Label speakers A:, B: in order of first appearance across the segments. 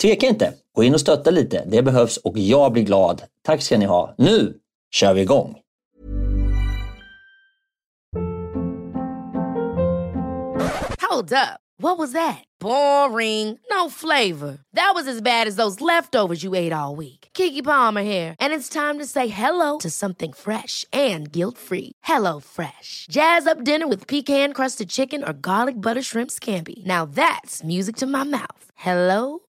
A: tveka inte. Gå in och stötta lite. Det behövs och jag blir glad. Tack ska ni ha. Nu kör vi igång!
B: Hold up. What was that? Boring. No flavor. That was as bad as those leftovers you ate all week. Kiki Palmer here, and it's time to say hello to something fresh and guilt-free. Hello Fresh. Jazz up dinner with pecan-crusted chicken or garlic butter shrimp scampi. Now that's music to my mouth. Hello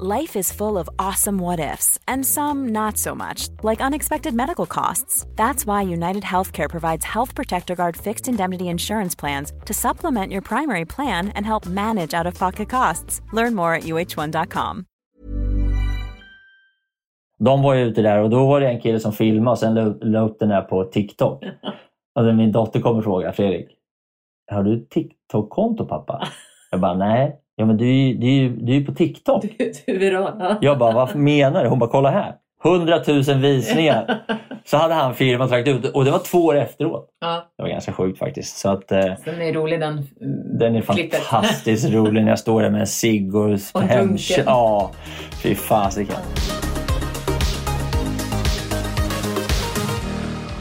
C: Life is full of awesome what ifs, and some not so much, like unexpected medical costs. That's why United Healthcare provides Health Protector Guard fixed indemnity insurance plans to supplement your primary plan and help manage out of pocket costs. Learn more at uh1.com.
A: De var ju ute där och då var det en kille som filmade och sen la upp den här på TikTok. Och då min dotter kommer och frågar Fredrik, har du TikTok-konto pappa? Jag bara, nej. Ja men du, är du, är är på TikTok.
D: Du, du är viral.
A: Jag bara, vad menar du? Hon bara, kolla här. 100 000 visningar. Så hade han firmat lagt ut och det var två år efteråt.
D: Ja.
A: Det var ganska sjukt faktiskt. Så att, eh,
D: Den är rolig den
A: den är
D: klippet.
A: fantastiskt rolig när jag står där med en cigg och,
D: Och
A: hem-
D: dunken.
A: Ja, fy fasiken.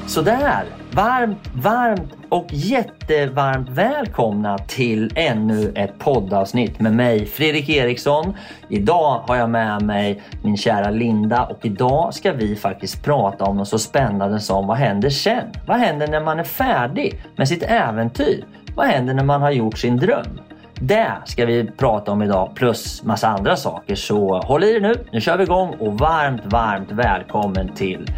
A: Sådär, varmt, varmt och jättevarmt välkomna till ännu ett poddavsnitt med mig Fredrik Eriksson. Idag har jag med mig min kära Linda och idag ska vi faktiskt prata om något så spännande som vad händer sen? Vad händer när man är färdig med sitt äventyr? Vad händer när man har gjort sin dröm? Det ska vi prata om idag plus massa andra saker så håll i er nu. Nu kör vi igång och varmt, varmt välkommen till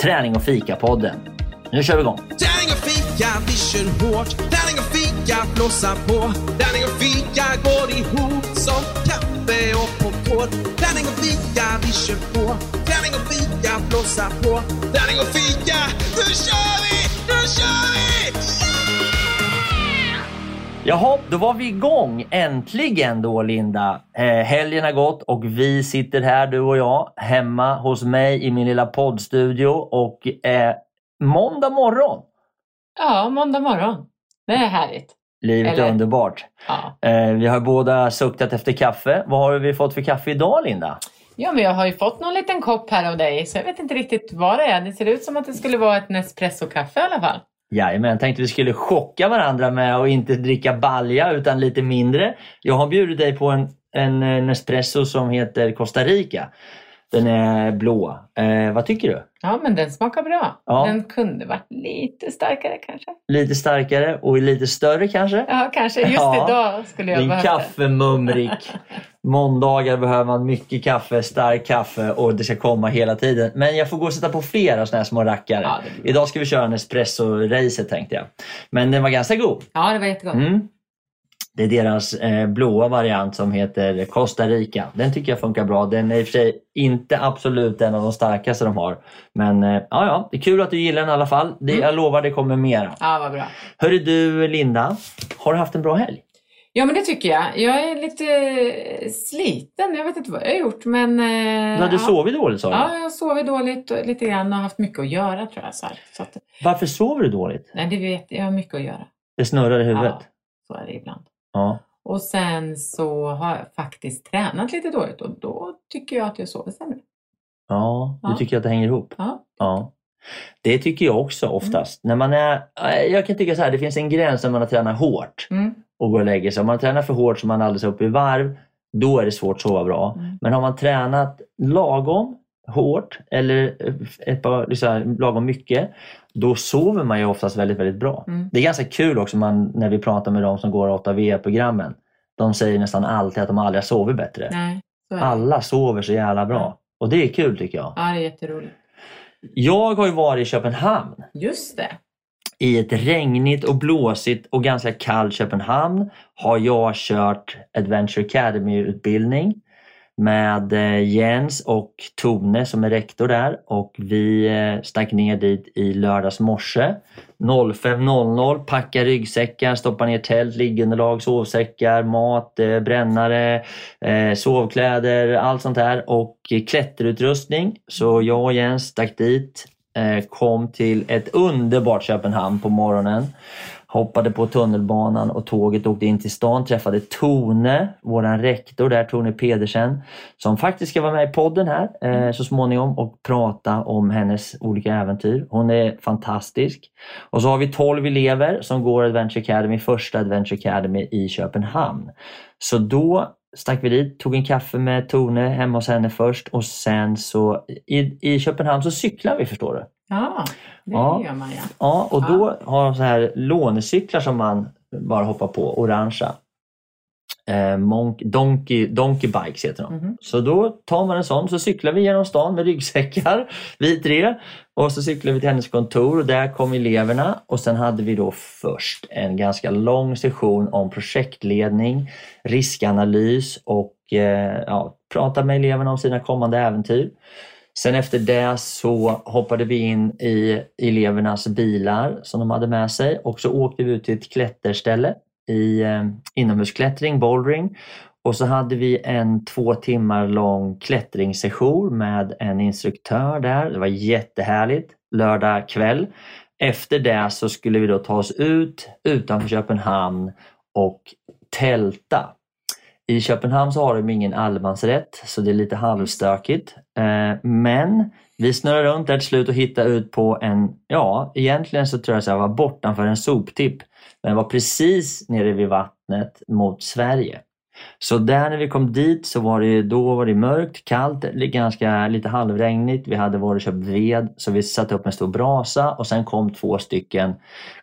A: Träning och fika-podden. Nu kör vi igång!
E: Tärning och fika, vi kör hårt. Tärning och fika, blåsa på. Tärning och fika går ihop som kaffe och popcorn. Tärning och fika, vi kör på. Tärning och fika, blåsa på. Tärning och fika, nu kör vi! Nu kör vi!
A: Jaha, då var vi igång äntligen då Linda. Eh, helgen har gått och vi sitter här du och jag hemma hos mig i min lilla poddstudio och eh, måndag morgon.
D: Ja, måndag morgon. Det är härligt.
A: Livet är
D: Eller-
A: underbart.
D: Ja.
A: Eh, vi har båda suktat efter kaffe. Vad har vi fått för kaffe idag Linda?
D: ja, men jag har ju fått någon liten kopp här av dig så jag vet inte riktigt vad det är. Det ser ut som att det skulle vara ett Nespresso-kaffe i alla fall.
A: Jajamän, jag tänkte vi skulle chocka varandra med att inte dricka balja utan lite mindre. Jag har bjudit dig på en, en eh, Nespresso som heter Costa Rica. Den är blå. Eh, vad tycker du?
D: Ja, men den smakar bra.
A: Ja.
D: Den kunde varit lite starkare kanske.
A: Lite starkare och lite större kanske?
D: Ja, kanske. Just
A: Ja.
D: idag skulle jag
A: Din
D: behöva
A: kaffemumrik. Måndagar behöver man mycket kaffe, stark kaffe och det ska komma hela tiden. Men jag får gå och sätta på flera såna här små rackare.
D: Ja.
A: Idag ska vi köra en espresso-racet tänkte jag. Men den var ganska god.
D: Ja, det var jättegott.
A: Mm. Det är deras eh, blåa variant som heter Costa Rica. Den tycker jag funkar bra. Den är i och för sig inte absolut en av de starkaste de har. Men eh, ja, ja, det är kul att du gillar den i alla fall. Det, Jag lovar det kommer mera.
D: Ja, vad bra.
A: Hörru du Linda, har du haft en bra helg?
D: Ja, men det tycker jag. Jag är lite sliten. Jag vet inte vad jag har gjort, men... eh,
A: Du hade
D: ja.
A: sovit dåligt sa du.
D: Ja, jag har sovit dåligt och lite grann och haft mycket att göra tror jag. Så, så att,
A: Varför sover du dåligt?
D: nej, det vet jag. Jag har mycket att göra.
A: Det snurrar i huvudet.
D: Ja, så är det ibland.
A: Ja.
D: Och sen så har jag faktiskt tränat lite dåligt och då tycker jag att jag sover sämre.
A: Ja, du
D: Ja.
A: tycker att det hänger ihop?
D: Ja.
A: Ja. Det tycker jag också oftast. När man är, eh, jag kan tycka så här, det finns en gräns när man har tränat hårt
D: Mm.
A: och går och lägger sig. Om man tränar för hårt så man är alldeles uppe i varv, då är det svårt att sova bra.
D: Mm.
A: Men har man tränat lagom hårt eller ett par, liksom, lagom mycket, då sover man ju oftast väldigt, väldigt bra.
D: Mm.
A: Det är ganska kul också man, när vi pratar med de som går 8V-programmen. De säger nästan alltid att de aldrig har sovit bättre.
D: Nej.
A: Alla sover så jävla bra. Och det är kul tycker jag.
D: Ja, det är jätteroligt.
A: Jag har ju varit i Köpenhamn.
D: Just det.
A: I ett regnigt och blåsigt och ganska kallt Köpenhamn har jag kört Adventure Academy-utbildning med eh, Jens och Tone som är rektor där och vi eh, stack ner dit i lördags morse. 05.00, packa ryggsäckar, stoppa ner tält, liggunderlag, sovsäckar, mat, eh, brännare, sovkläder, allt sånt där och klätterutrustning. Så jag och Jens stack dit, kom till ett underbart Köpenhamn på morgonen. Hoppade på tunnelbanan och tåget åkte in till stan, träffade Tone, våran rektor där, Tone Pedersen, som faktiskt ska vara med i podden här eh, så småningom och prata om hennes olika äventyr. Hon är fantastisk. Och så har vi 12 elever som går Adventure Academy, första Adventure Academy i Köpenhamn. Så då stack vi dit, tog en kaffe med Tone hemma hos henne först och sen så i, i Köpenhamn så cyklar vi förstår du.
D: Ja, det
A: Ja.
D: gör man ja.
A: Ja, och då har de så här lånecyklar som man bara hoppar på, orangea. Eh, Monk, donkey, donkey bikes heter de.
D: Mhm.
A: Så då tar man en sån så cyklar vi genom stan med ryggsäckar, vi tre. Och så cyklar vi till hennes kontor och där kom eleverna. Och sen hade vi då först en ganska lång session om projektledning, riskanalys och eh, ja, prata med eleverna om sina kommande äventyr. Sen efter det så hoppade vi in i elevernas bilar som de hade med sig och så åkte vi ut till ett klätterställe i eh, inomhusklättring, bouldering. Och så hade vi en två timmar lång klättringssession med en instruktör där. Det var jättehärligt. Lördag kväll. Efter det så skulle vi då ta oss ut utanför Köpenhamn och tälta. I Köpenhamn så har de ingen allemansrätt så det är lite halvstökigt. Eh, men vi snurrade runt där till slut och hittade ut på en, ja egentligen så tror jag att jag var bortanför en soptipp. Men var precis nere vid vattnet mot Sverige. Så där när vi kom dit så var det, då var det mörkt, kallt, ganska lite halvregnigt. Vi hade varit och köpt ved så vi satte upp en stor brasa och sen kom två stycken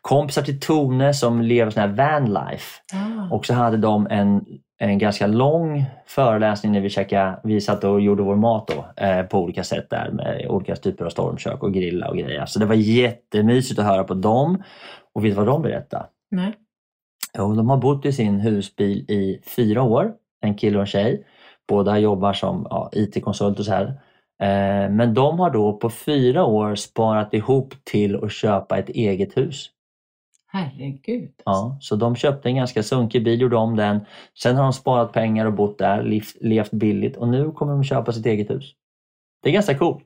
A: kompisar till Tone som lever sån här vanlife.
D: Ah.
A: Och så hade de en, en ganska lång föreläsning när vi, käkade, vi satt och gjorde vår mat då, eh, på olika sätt där med olika typer av stormkök och grilla och grejer. Så det var jättemysigt att höra på dem. Och vet du vad de berättade?
D: Nej.
A: Jo, de har bott i sin husbil i fyra år, en kille och en tjej. Båda jobbar som ja, IT-konsult och så här. Eh, men de har då på fyra år sparat ihop till att köpa ett eget hus.
D: Herregud.
A: Ja, så de köpte en ganska sunkig bil, gjorde om den. Sen har de sparat pengar och bott där, levt, levt billigt och nu kommer de köpa sitt eget hus. Det är ganska coolt.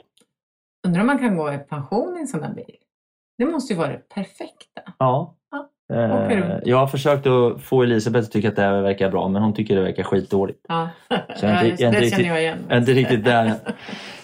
D: Undrar om man kan gå i pension i en sån här bil? Det måste ju vara det perfekta.
A: Ja.
D: Ja,
A: Eh, jag har försökt att få Elisabeth att tycka att det här verkar bra men hon tycker det verkar skitdåligt.
D: Ja,
A: Så jag är inte-
D: Ja,
A: jag är
D: det
A: inte
D: känner
A: riktigt-
D: jag igen.
A: Jag är inte riktigt där.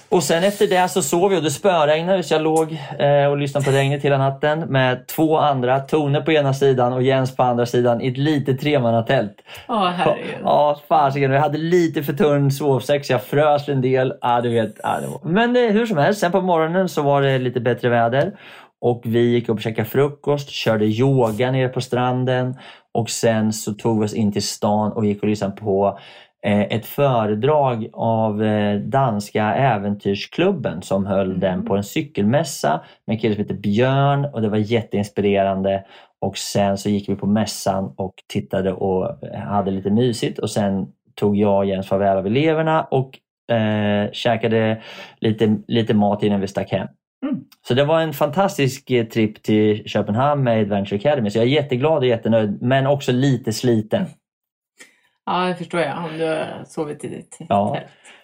A: Och sen efter det så sov jag och det spöregnade så jag låg eh, och lyssnade på regnet hela natten med två andra, Tone på ena sidan och Jens på andra sidan i ett litet tremannatält.
D: Ja, herregud.
A: Ja, fasiken. Jag hade lite för tunn sovsäck så jag frös en del. Ja, du vet, ja, det var... Men eh, hur som helst, sen på morgonen så var det lite bättre väder. Och vi gick upp och käkade frukost, körde yoga nere på stranden och sen så tog vi oss in till stan och gick och lyssnade på eh, ett föredrag av eh, danska äventyrsklubben som höll
D: Mm.
A: den på en cykelmässa med en kille som heter Björn och det var jätteinspirerande. Och sen så gick vi på mässan och tittade och hade lite mysigt och sen tog jag och Jens farväl av eleverna och eh, käkade lite, lite mat innan vi stack hem.
D: Mm.
A: Så det var en fantastisk eh, tripp till Köpenhamn med Adventure Academy. Så jag är jätteglad och jättenöjd men också lite sliten.
D: Ja, det förstår jag. Om du har sovit i ditt
A: Ja.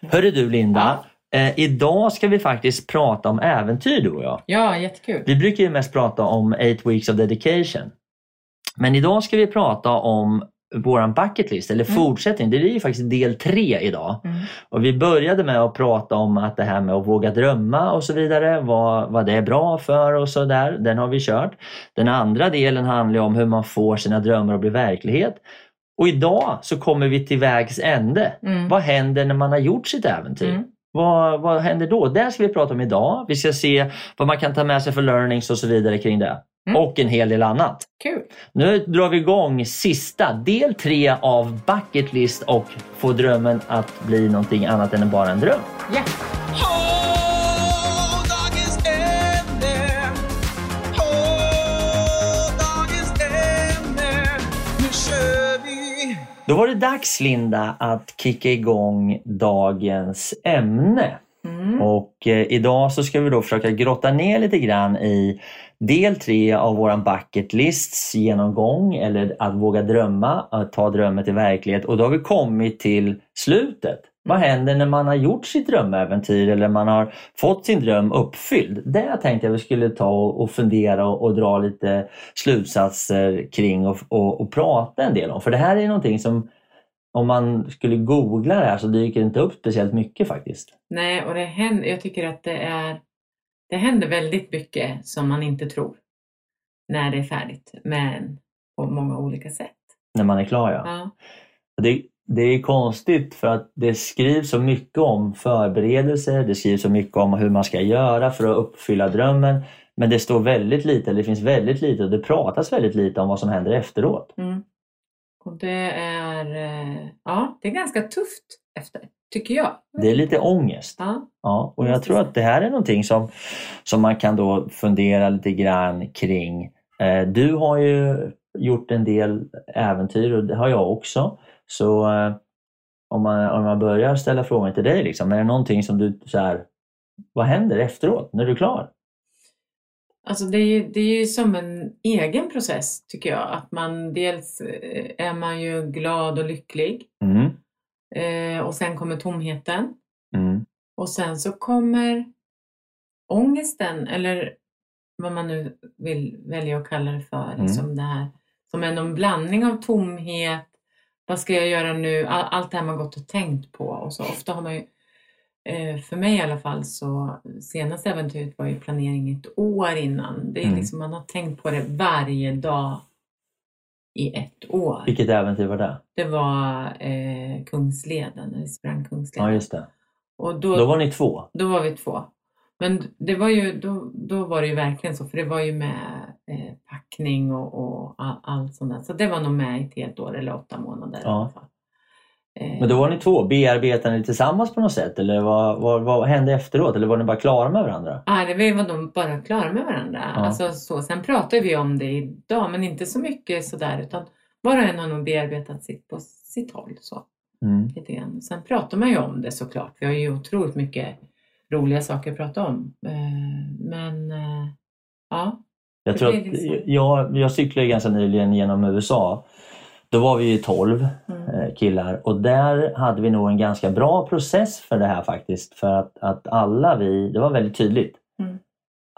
D: tält.
A: Hörru du Linda, eh, idag ska vi faktiskt prata om äventyr du och jag.
D: Ja, jättekul.
A: Vi brukar ju mest prata om 8 weeks of dedication. Men idag ska vi prata om våran bucket list, eller
D: Mm.
A: fortsättning. Det är ju faktiskt del tre idag.
D: Mm.
A: Och vi började med att prata om att det här med att våga drömma och så vidare, vad, vad det är bra för och så där. Den har vi kört. Den andra delen handlar om hur man får sina drömmar att bli verklighet. Och idag så kommer vi till vägs ände.
D: Mm.
A: Vad händer när man har gjort sitt äventyr?
D: Mm.
A: Vad, vad händer då? Det ska vi prata om idag. Vi ska se vad man kan ta med sig för learnings och så vidare kring det.
D: Mm.
A: Och en hel del annat.
D: Kul.
A: Nu drar vi igång sista del tre av Bucket List och få drömmen att bli någonting annat än bara en dröm.
E: Vi.
A: Då var det dags Linda att kicka igång dagens ämne.
D: Mm.
A: Och eh, idag så ska vi då försöka grotta ner lite grann i del tre av våran bucket lists genomgång eller att våga drömma, att ta drömmen till verklighet. Och då har vi kommit till slutet. Vad händer när man har gjort sitt drömäventyr eller man har fått sin dröm uppfylld? Det tänkte jag vi skulle ta och fundera och, och dra lite slutsatser kring och, och, och prata en del om. För det här är någonting som om man skulle googla det här så dyker det inte upp speciellt mycket faktiskt.
D: Nej, och det händer, jag tycker att det är det händer väldigt mycket som man inte tror när det är färdigt, men på många olika sätt.
A: När man är klar ja.
D: Ja.
A: Det, det är konstigt för att det skrivs så mycket om förberedelser, det skrivs så mycket om hur man ska göra för att uppfylla drömmen. Men det står väldigt lite, eller det finns väldigt lite och det pratas väldigt lite om vad som händer efteråt.
D: Mm. Och det är, eh, ja, det är ganska tufft efter, tycker jag.
A: Det är lite ångest.
D: Ja.
A: Ja, och jag tror att det här är någonting som, som man kan då fundera lite grann kring. Eh, du har ju gjort en del äventyr och det har jag också. Så eh, om, man, om man börjar ställa frågan till dig, liksom, är det någonting som du så här, vad händer efteråt när du är klar?
D: Alltså det är, ju, det är ju som en egen process tycker jag. Att man dels eh, är man ju glad och lycklig
A: Mm,
D: eh, och sen kommer tomheten
A: mm,
D: och sen så kommer ångesten eller vad man nu vill välja att kalla det för.
A: Mm.
D: Liksom det här, som är någon blandning av tomhet, vad ska jag göra nu? All, allt det här man gått och tänkt på. Och så ofta har man ju, eh, för mig i alla fall, så senaste äventyret var ju planering ett år innan. Det är
A: Mm.
D: liksom, man har tänkt på det varje dag i ett år.
A: Vilket äventyr var det?
D: Det var eh, Kungsleden, när vi sprang Kungsleden.
A: Ja, just det.
D: och
A: Då var ni två.
D: då var vi två. Men det var ju, då, då var det ju verkligen så, för det var ju med eh, packning och, och all, allt sånt där. Så det var nog med i ett helt år eller åtta månader i
A: Ja.
D: alla fall. Eh,
A: Men då var ni två. Bearbetade ni tillsammans på något sätt? Eller vad, vad, vad hände efteråt? Eller var ni bara klara med varandra?
D: Nej, det var nog bara klara med varandra.
A: Ja.
D: Alltså, så. Sen pratar vi om det idag, men inte så mycket sådär, utan var och en har nog bearbetat sitt på sitt håll. Så,
A: Mm.
D: lite grann. Sen pratar man ju om det såklart. Vi har ju otroligt mycket roliga saker att prata om. Eh, men eh, ja,
A: Jag, tror att, jag, jag cyklade ganska nyligen genom USA. Då var vi ju 12
D: mm.
A: eh, killar och där hade vi nog en ganska bra process för det här faktiskt. För att, att alla vi, det var väldigt tydligt.
D: Mm.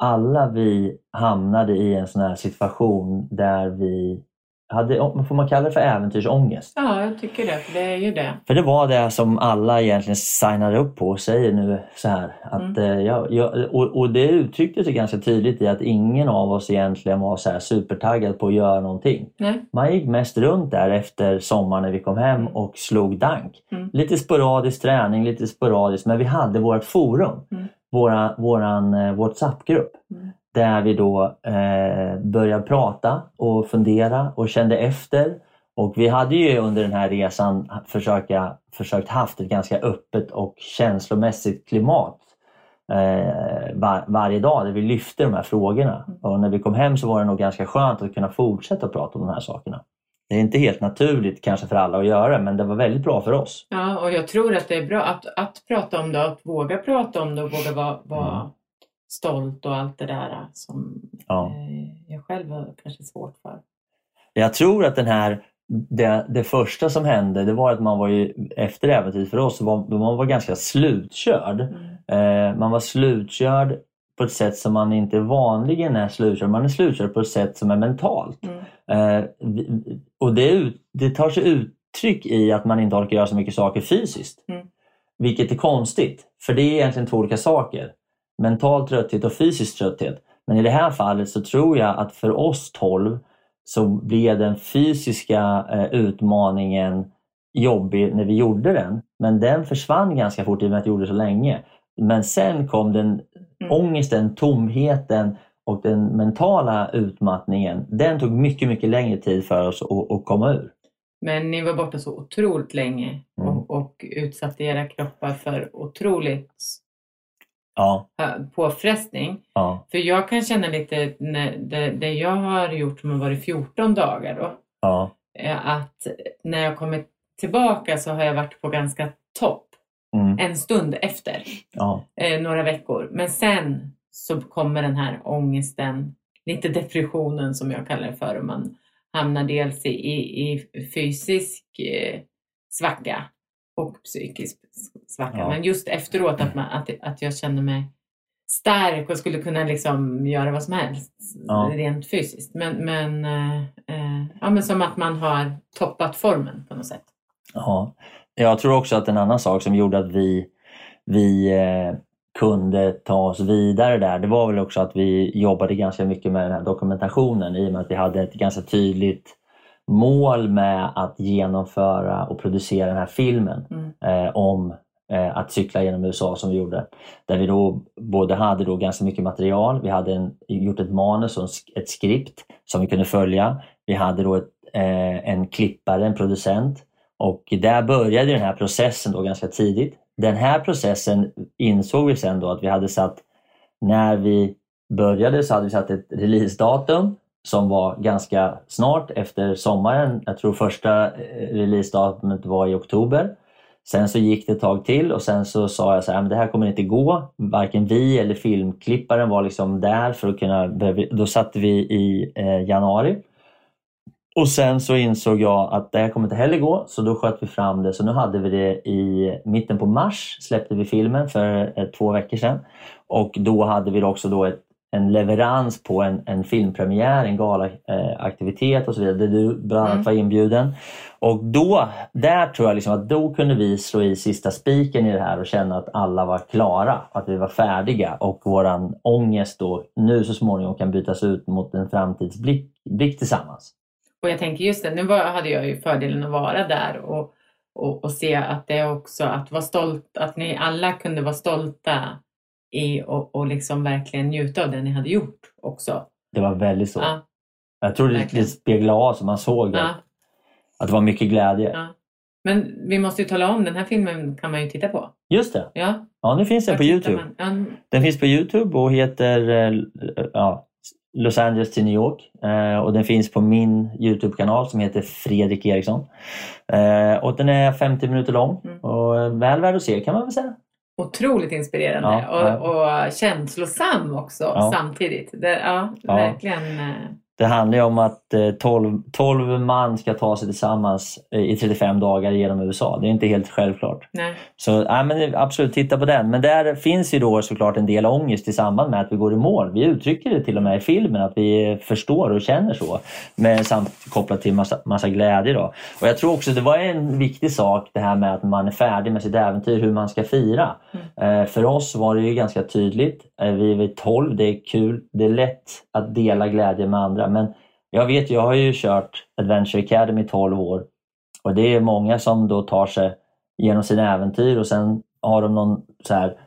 A: Alla vi hamnade i en sån här situation där vi hade, får man kalla det för äventyrsångest?
D: ja, jag tycker det. För det är ju det.
A: För det var det som alla egentligen signar upp på och säger nu så här. Att,
D: Mm.
A: eh, jag, jag, och, och det uttryckte sig ganska tydligt i att ingen av oss egentligen var så här supertaggad på att göra någonting.
D: Nej.
A: Man gick mest runt där efter sommaren när vi kom hem
D: Mm.
A: och slog dank.
D: Mm.
A: Lite sporadisk träning, lite sporadiskt, men vi hade vårt forum.
D: Mm.
A: Våra, våran eh, WhatsApp-grupp.
D: Mm.
A: Där vi då eh, började prata och fundera och kände efter. Och vi hade ju under den här resan försöka, försökt haft ett ganska öppet och känslomässigt klimat eh, var, varje dag där vi lyfte de här frågorna. Och när vi kom hem så var det nog ganska skönt att kunna fortsätta prata om de här sakerna. Det är inte helt naturligt kanske för alla att göra men det var väldigt bra för oss.
D: Ja, och jag tror att det är bra att, att prata om det, att våga prata om det och våga vara, vara
A: Mm.
D: Stolt och allt det där som
A: Ja.
D: eh, jag själv har kanske svårt för.
A: Jag tror att den här, det, det första som hände det var att man var ju, efter äventyret för oss, var, man var ganska slutkörd. Eh, man var slutkörd på ett sätt som man inte vanligen är slutkörd. Man är slutkörd på ett sätt som är mentalt.
D: Mm.
A: Eh, och det, det tar sig uttryck i att man inte orkar göra så mycket saker fysiskt.
D: Mm.
A: Vilket är konstigt, för det är egentligen två olika saker. Mental trötthet och fysisk trötthet. Men i det här fallet så tror jag att för oss 12 så blev den fysiska eh, utmaningen jobbig när vi gjorde den. Men den försvann ganska fort i och med att vi gjorde det så länge. Men sen kom den
D: Mm.
A: ångesten, tomheten och den mentala utmattningen. Den tog mycket, mycket längre tid för oss att, att komma ur.
D: Men ni var borta så otroligt länge
A: Mm.
D: och, och utsatte era kroppar för otroligt
A: Ja,
D: hö- påfrestning.
A: ja,
D: För jag kan känna lite, när, det, det jag har gjort som har varit 14 dagar då,
A: ja,
D: är att när jag kommer tillbaka så har jag varit på ganska topp
A: mm,
D: en stund efter, eh, några veckor. Men sen så kommer den här ångesten, lite depressionen som jag kallar det för. och Man hamnar dels i, i, i fysisk eh, svacka och psykisk svacka.
A: Ja.
D: Men just efteråt att, man, att, att jag känner mig stark och skulle kunna liksom göra vad som helst
A: Ja.
D: rent fysiskt. Men, men, eh, eh, ja, men som att man har toppat formen på något sätt.
A: ja. Jag tror också att en annan sak som gjorde att vi, vi eh, kunde ta oss vidare där, det var väl också att vi jobbade ganska mycket med den här dokumentationen i och med att vi hade ett ganska tydligt mål med att genomföra och producera den här filmen
D: Mm.
A: eh, om eh, att cykla genom USA som vi gjorde. Där vi då både hade då ganska mycket material, vi hade en, gjort ett manus och ett skript som vi kunde följa. Vi hade då ett, eh, en klippare, en producent och där började den här processen då ganska tidigt. Den här processen insåg vi sen då att vi hade satt, när vi började så hade vi satt ett releasedatum som var ganska snart efter sommaren. Jag tror första eh, releasedatumet var i oktober. Sen så gick det ett tag till och sen så sa jag så här, men det här kommer inte gå. Varken vi eller filmklipparen var liksom där för att kunna... Då satte vi i eh, januari. Och sen så insåg jag att det här kommer inte heller gå, så då sköt vi fram det. Så nu hade vi det i mitten på mars, släppte vi filmen för eh, två veckor sedan. Och då hade vi också då ett, en leverans på en, en filmpremiär, en galaaktivitet och så vidare, där du bland annat
D: Mm.
A: var inbjuden. Och då, där tror jag liksom att då kunde vi slå i sista spiken i det här och känna att alla var klara, att vi var färdiga och våran ångest då nu så småningom kan bytas ut mot en framtidsblick blick tillsammans.
D: Och jag tänker just det, nu var, hade jag ju fördelen att vara där och, och, och se att det också, att vara stolt, att ni alla kunde vara stolta i och, och liksom verkligen njuta av det ni hade gjort också.
A: Det var väldigt så.
D: Ja,
A: Jag tror det, det speglade av så man såg
D: ja,
A: att, det var mycket glädje.
D: ja. Men vi måste ju tala om, den här filmen kan man ju titta på.
A: Just det.
D: Ja,
A: Ja, nu finns den på Youtube.
D: man?
A: Den finns på Youtube och heter eh, Los Angeles till New York. Eh, och den finns på min Youtube-kanal som heter Fredrik Eriksson. Eh, och den är 50 minuter lång
D: Mm.
A: och väl värd att se kan man väl säga.
D: Otroligt inspirerande
A: Ja.
D: Och, och känslosam också
A: Ja.
D: samtidigt. Det, ja,
A: Ja.
D: verkligen.
A: Det handlar ju om att eh, 12, 12 man ska ta sig tillsammans eh, i 35 dagar genom USA. Det är inte helt självklart.
D: Nej.
A: Så ja, men absolut, titta på den. Men där finns ju då såklart en del ångest i samband med att vi går i mål. Vi uttrycker det till och med i filmen att vi förstår och känner så. Men samt kopplat till massa, massa glädje. Då. Och jag tror också det var en viktig sak det här med att man är färdig med sitt äventyr, hur man ska fira. Eh, för oss var det ju ganska tydligt. Vi är 12, det är kul, det är lätt att dela glädje med andra. Men jag vet, jag har ju kört Adventure Academy i 12 år och det är många som då tar sig genom sina äventyr och sen har de någon så här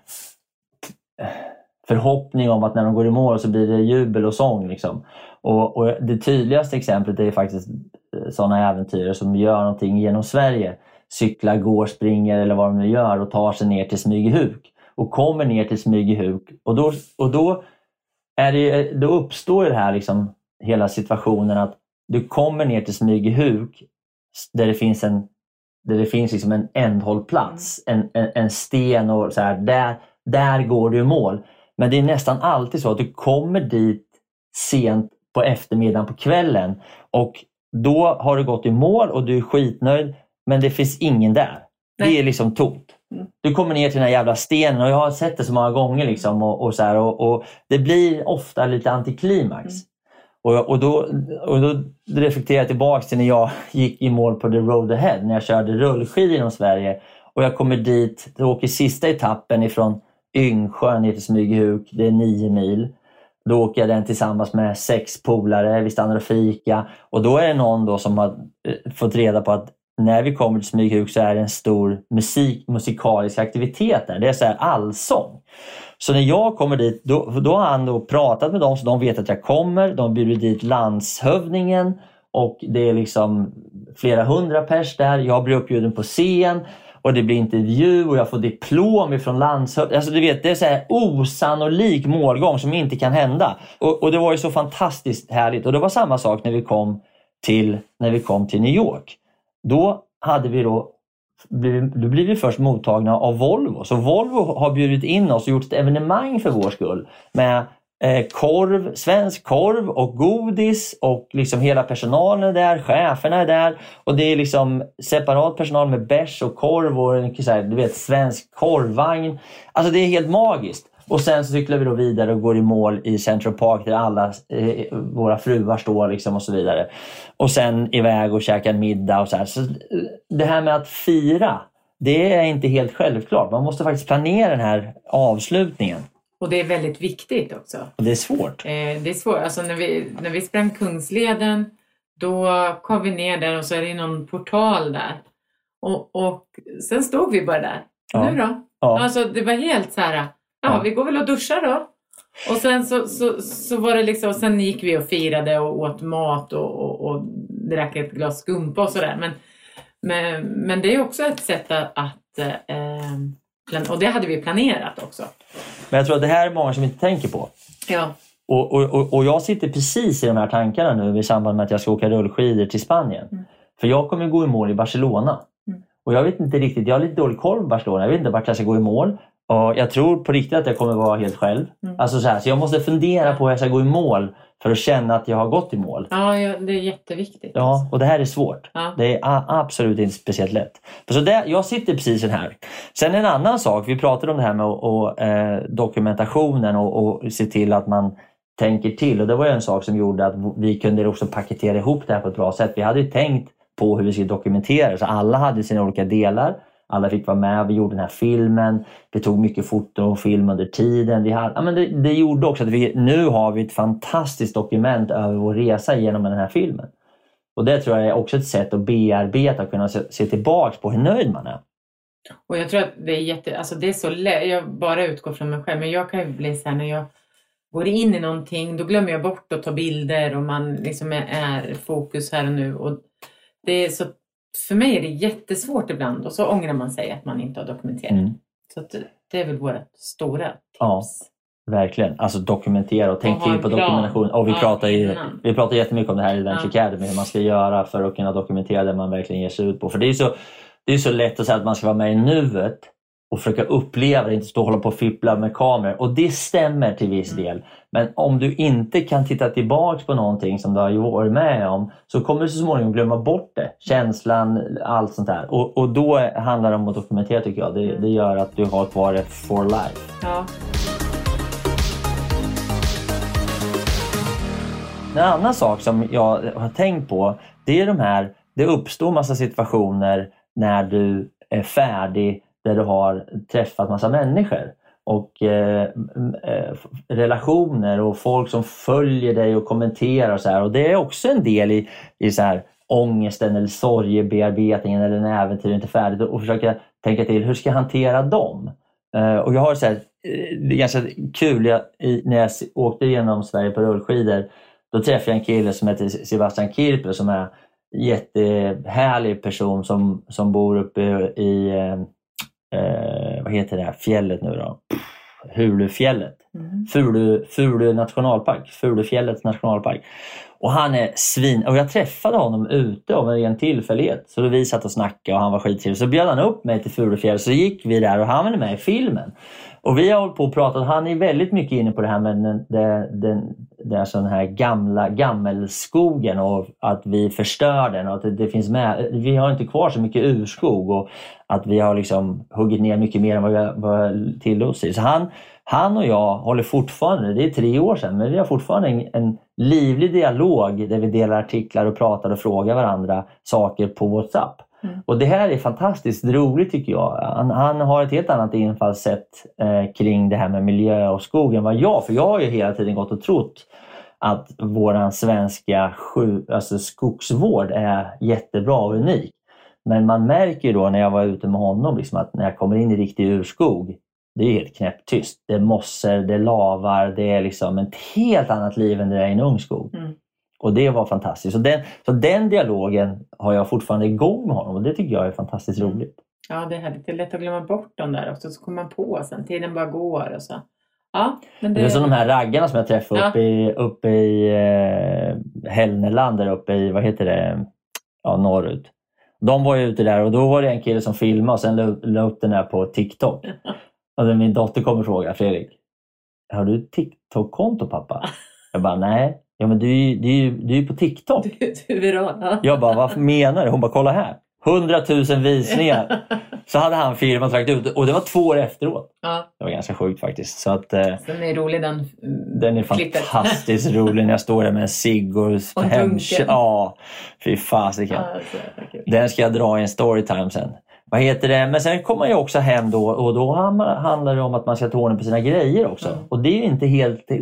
A: förhoppning om att när de går i mål så blir det jubel och sång. Liksom. Och, och Det tydligaste exemplet är faktiskt eh, sådana äventyrare som gör någonting genom Sverige. Cyklar, går, springer eller vad de nu gör och tar sig ner till Smygehuk. Och kommer ner till Smygehuk och då, och då, är det, då uppstår det här liksom, hela situationen att du kommer ner till Smygehuk där det finns en där det finns liksom en ändhållplats, en, en, en sten och så här, där, där går du i mål. Men det är nästan alltid så att du kommer dit sent på eftermiddagen, på kvällen och då har du gått i mål och du är skitnöjd men det finns ingen där. Nej. Det är liksom tomt. Mm. Du kommer ner till den här jävla stenen och jag har sett det så många gånger. Liksom och, och så här, och, och, Det blir ofta lite antiklimax. Mm. Och, och, då, och då reflekterar jag tillbaka till när jag gick i mål på The Road Ahead, när jag körde rullskidor genom Sverige. Och jag kommer dit, jag åker sista etappen ifrån Yngsjö ner till Smygehuk, det är nio mil. Då åker jag den tillsammans med sex polare, vi stannar och fika och då är det någon då som har eh, fått reda på att när vi kommer till Smygehuk så är det en stor musik, musikalisk aktivitet där. Det är så här allsång. Så när jag kommer dit, då, då har han då pratat med dem så de vet att jag kommer. De bjuder dit landshövdingen och det är liksom flera hundra pers där. Jag blir uppbjuden på scen och det blir intervju och jag får diplom ifrån landshövdingen. Alltså du vet, det är så här osannolik målgång som inte kan hända. Och, och, det var ju så fantastiskt härligt. Och det var samma sak när vi kom till, när vi kom till New York. Då hade vi då då blir vi först mottagna av Volvo. Så Volvo har bjudit in oss och gjort ett evenemang för vår skull med eh, korv, svensk korv och godis och liksom hela personalen är där, cheferna är där och det är liksom separat personal med bärs och korv och en så här, du vet, svensk korvvagn. Alltså det är helt magiskt. Och sen så cyklar vi då vidare och går i mål i Central Park där alla eh, våra fruar står liksom och så vidare. Och sen iväg och käka middag och så här. Så eh, det här med att fira, det är inte helt självklart. Man måste faktiskt planera den här avslutningen.
D: Och det är väldigt viktigt också.
A: Och det är svårt.
D: Eh, det är svårt. Alltså när vi, när vi sprang Kungsleden, då kom vi ner där och så är det någon portal där. Och, och sen stod vi bara där. Ja. Nu då? Ja. Alltså det var helt så här, ja, vi går väl och duschar då. Och sen så, så, så var det liksom, sen gick vi och firade och åt mat och, och, och drack ett glas skumpa och sådär. Men, men, men det är också ett sätt att, att eh, och det hade vi planerat också.
A: Men jag tror att det här är många som inte tänker på.
D: Ja.
A: Och, och, och jag sitter precis i de här tankarna nu i samband med att jag ska åka rullskidor till Spanien. Mm. För jag kommer gå i mål i Barcelona. Mm. Och jag vet inte riktigt, jag har lite dålig koll på Barcelona. Jag vet inte vart jag ska gå i mål. Och jag tror på riktigt att jag kommer vara helt själv. Mm. Alltså så, här, så jag måste fundera på hur jag ska gå i mål för att känna att jag har gått i mål.
D: Ja, det är jätteviktigt.
A: Ja, och det här är svårt. Ja. Det är absolut inte speciellt lätt. så det, jag sitter precis här. Sen en annan sak, vi pratade om det här med och, och eh, dokumentationen och, och se till att man tänker till. Och Det var en sak som gjorde att vi kunde också paketera ihop det här på ett bra sätt. Vi hade tänkt på hur vi skulle dokumentera så alla hade sina olika delar. Alla fick vara med, vi gjorde den här filmen, vi tog mycket foton och film under tiden. Vi hade, ja, men det, det gjorde också att vi nu har vi ett fantastiskt dokument över vår resa genom den här filmen. Och Det tror jag är också ett sätt att bearbeta och kunna se, se tillbaks på hur nöjd man är.
D: Och jag tror att det är jätte, alltså det är så lätt, jag bara utgår från mig själv, men jag kan ju bli så här när jag går in i någonting, då glömmer jag bort att ta bilder och man liksom är, är fokus här och nu. Och det är så för mig är det jättesvårt ibland och så ångrar man sig att man inte har dokumenterat. Mm. Så det är väl vårt stora tips.
A: Ja, verkligen. Alltså dokumentera och tänk och till på dokumentation. Och vi, ja, pratar ju, vi pratar jättemycket om det här i Venture ja. Academy, hur man ska göra för att kunna dokumentera det man verkligen ger sig ut på. För det är så, det är så lätt att säga att man ska vara med i nuet och försöka uppleva det, inte stå och hålla på och fippla med kameror. Och det stämmer till viss mm. del. Men om du inte kan titta tillbaks på någonting som du har varit med om så kommer du så småningom glömma bort det. Känslan, allt sånt där. Och, och då handlar det om att dokumentera tycker jag. Det, mm. det gör att du har kvar det for life.
D: Ja.
A: En annan sak som jag har tänkt på det är de här, det uppstår massa situationer när du är färdig där du har träffat massa människor och eh, eh relationer och folk som följer dig och kommenterar och så här. Och det är också en del i, i så här ångesten eller sorgebearbetningen eller när äventyret inte är färdigt och försöka tänka till hur ska jag hantera dem? Eh, och jag har så här, eh, det är ganska kul. Jag, i, när jag åkte genom Sverige på rullskidor då träffade jag en kille som heter Sebastian Kirpe som är en jättehärlig person som, som bor uppe i, eh, eh, vad heter det här fjället nu då? Hulufjället.
D: Mm.
A: Fulu, Fulu nationalpark, Fulufjällets nationalpark. Och han är svin... Och jag träffade honom ute av en ren tillfällighet. Så då vi satt och snackade och han var skittrevlig. Så bjöd han upp mig till Fulufjället så gick vi där och han var med i filmen. Och vi har hållit på och pratat. Han är väldigt mycket inne på det här med den, den, den, den sån här gamla gammelskogen och att vi förstör den och att det, det finns med. Vi har inte kvar så mycket urskog och att vi har liksom huggit ner mycket mer än vad vi har- vad tillåts till. Så han, han och jag håller fortfarande, det är tre år sedan, men vi har fortfarande en, en livlig dialog där vi delar artiklar och pratar och frågar varandra saker på WhatsApp.
D: Mm.
A: Och Det här är fantastiskt roligt tycker jag. Han, han har ett helt annat infallssätt eh, kring det här med miljö och skog än vad jag För jag har ju hela tiden gått och trott att våran svenska sju, alltså skogsvård är jättebra och unik. Men man märker då när jag var ute med honom liksom att när jag kommer in i riktig urskog det är helt knäpptyst. Det är mossor, det är lavar, det är liksom ett helt annat liv än det är i en ung skog.
D: Mm.
A: Och det var fantastiskt. Så den, så den dialogen har jag fortfarande igång med honom och det tycker jag är fantastiskt
D: Mm.
A: roligt.
D: Ja, det är härligt. Det är lätt att glömma bort dem där också. Så kommer man på sen. Tiden bara går och så. Ja, men det...
A: Det är som de här raggarna som jag träffade
D: Ja.
A: uppe i, uppe i eh, Hällnäland, där uppe i, vad heter det, ja, norrut. De var ju ute där och då var det en kille som filmade och sen la, la upp den här på TikTok. Och då min dotter kommer och frågar, Fredrik, har du TikTok-konto pappa? Jag bara, nej. Ja, men du, är ju- du, är ju- du är ju på TikTok.
D: Du, du viral. Ja.
A: Jag bara, vad menar du? Hon bara, kolla här. 100 000 visningar. Så hade han och lagt ut och det var två år efteråt.
D: ja.
A: Det var ganska sjukt faktiskt. Så att, eh,
D: Den är rolig den mm,
A: den är
D: klippet.
A: fantastiskt rolig när jag står där med en cigg och,
D: dunken.
A: Ja, fy fasiken.
D: Ja, så jävla kul.
A: Den ska jag dra i en storytime sen. Vad heter det? Men sen kommer jag också hem då och då handlar det om att man ska ta ordning på sina grejer också.
D: Mm.
A: Och det är ju inte helt eh,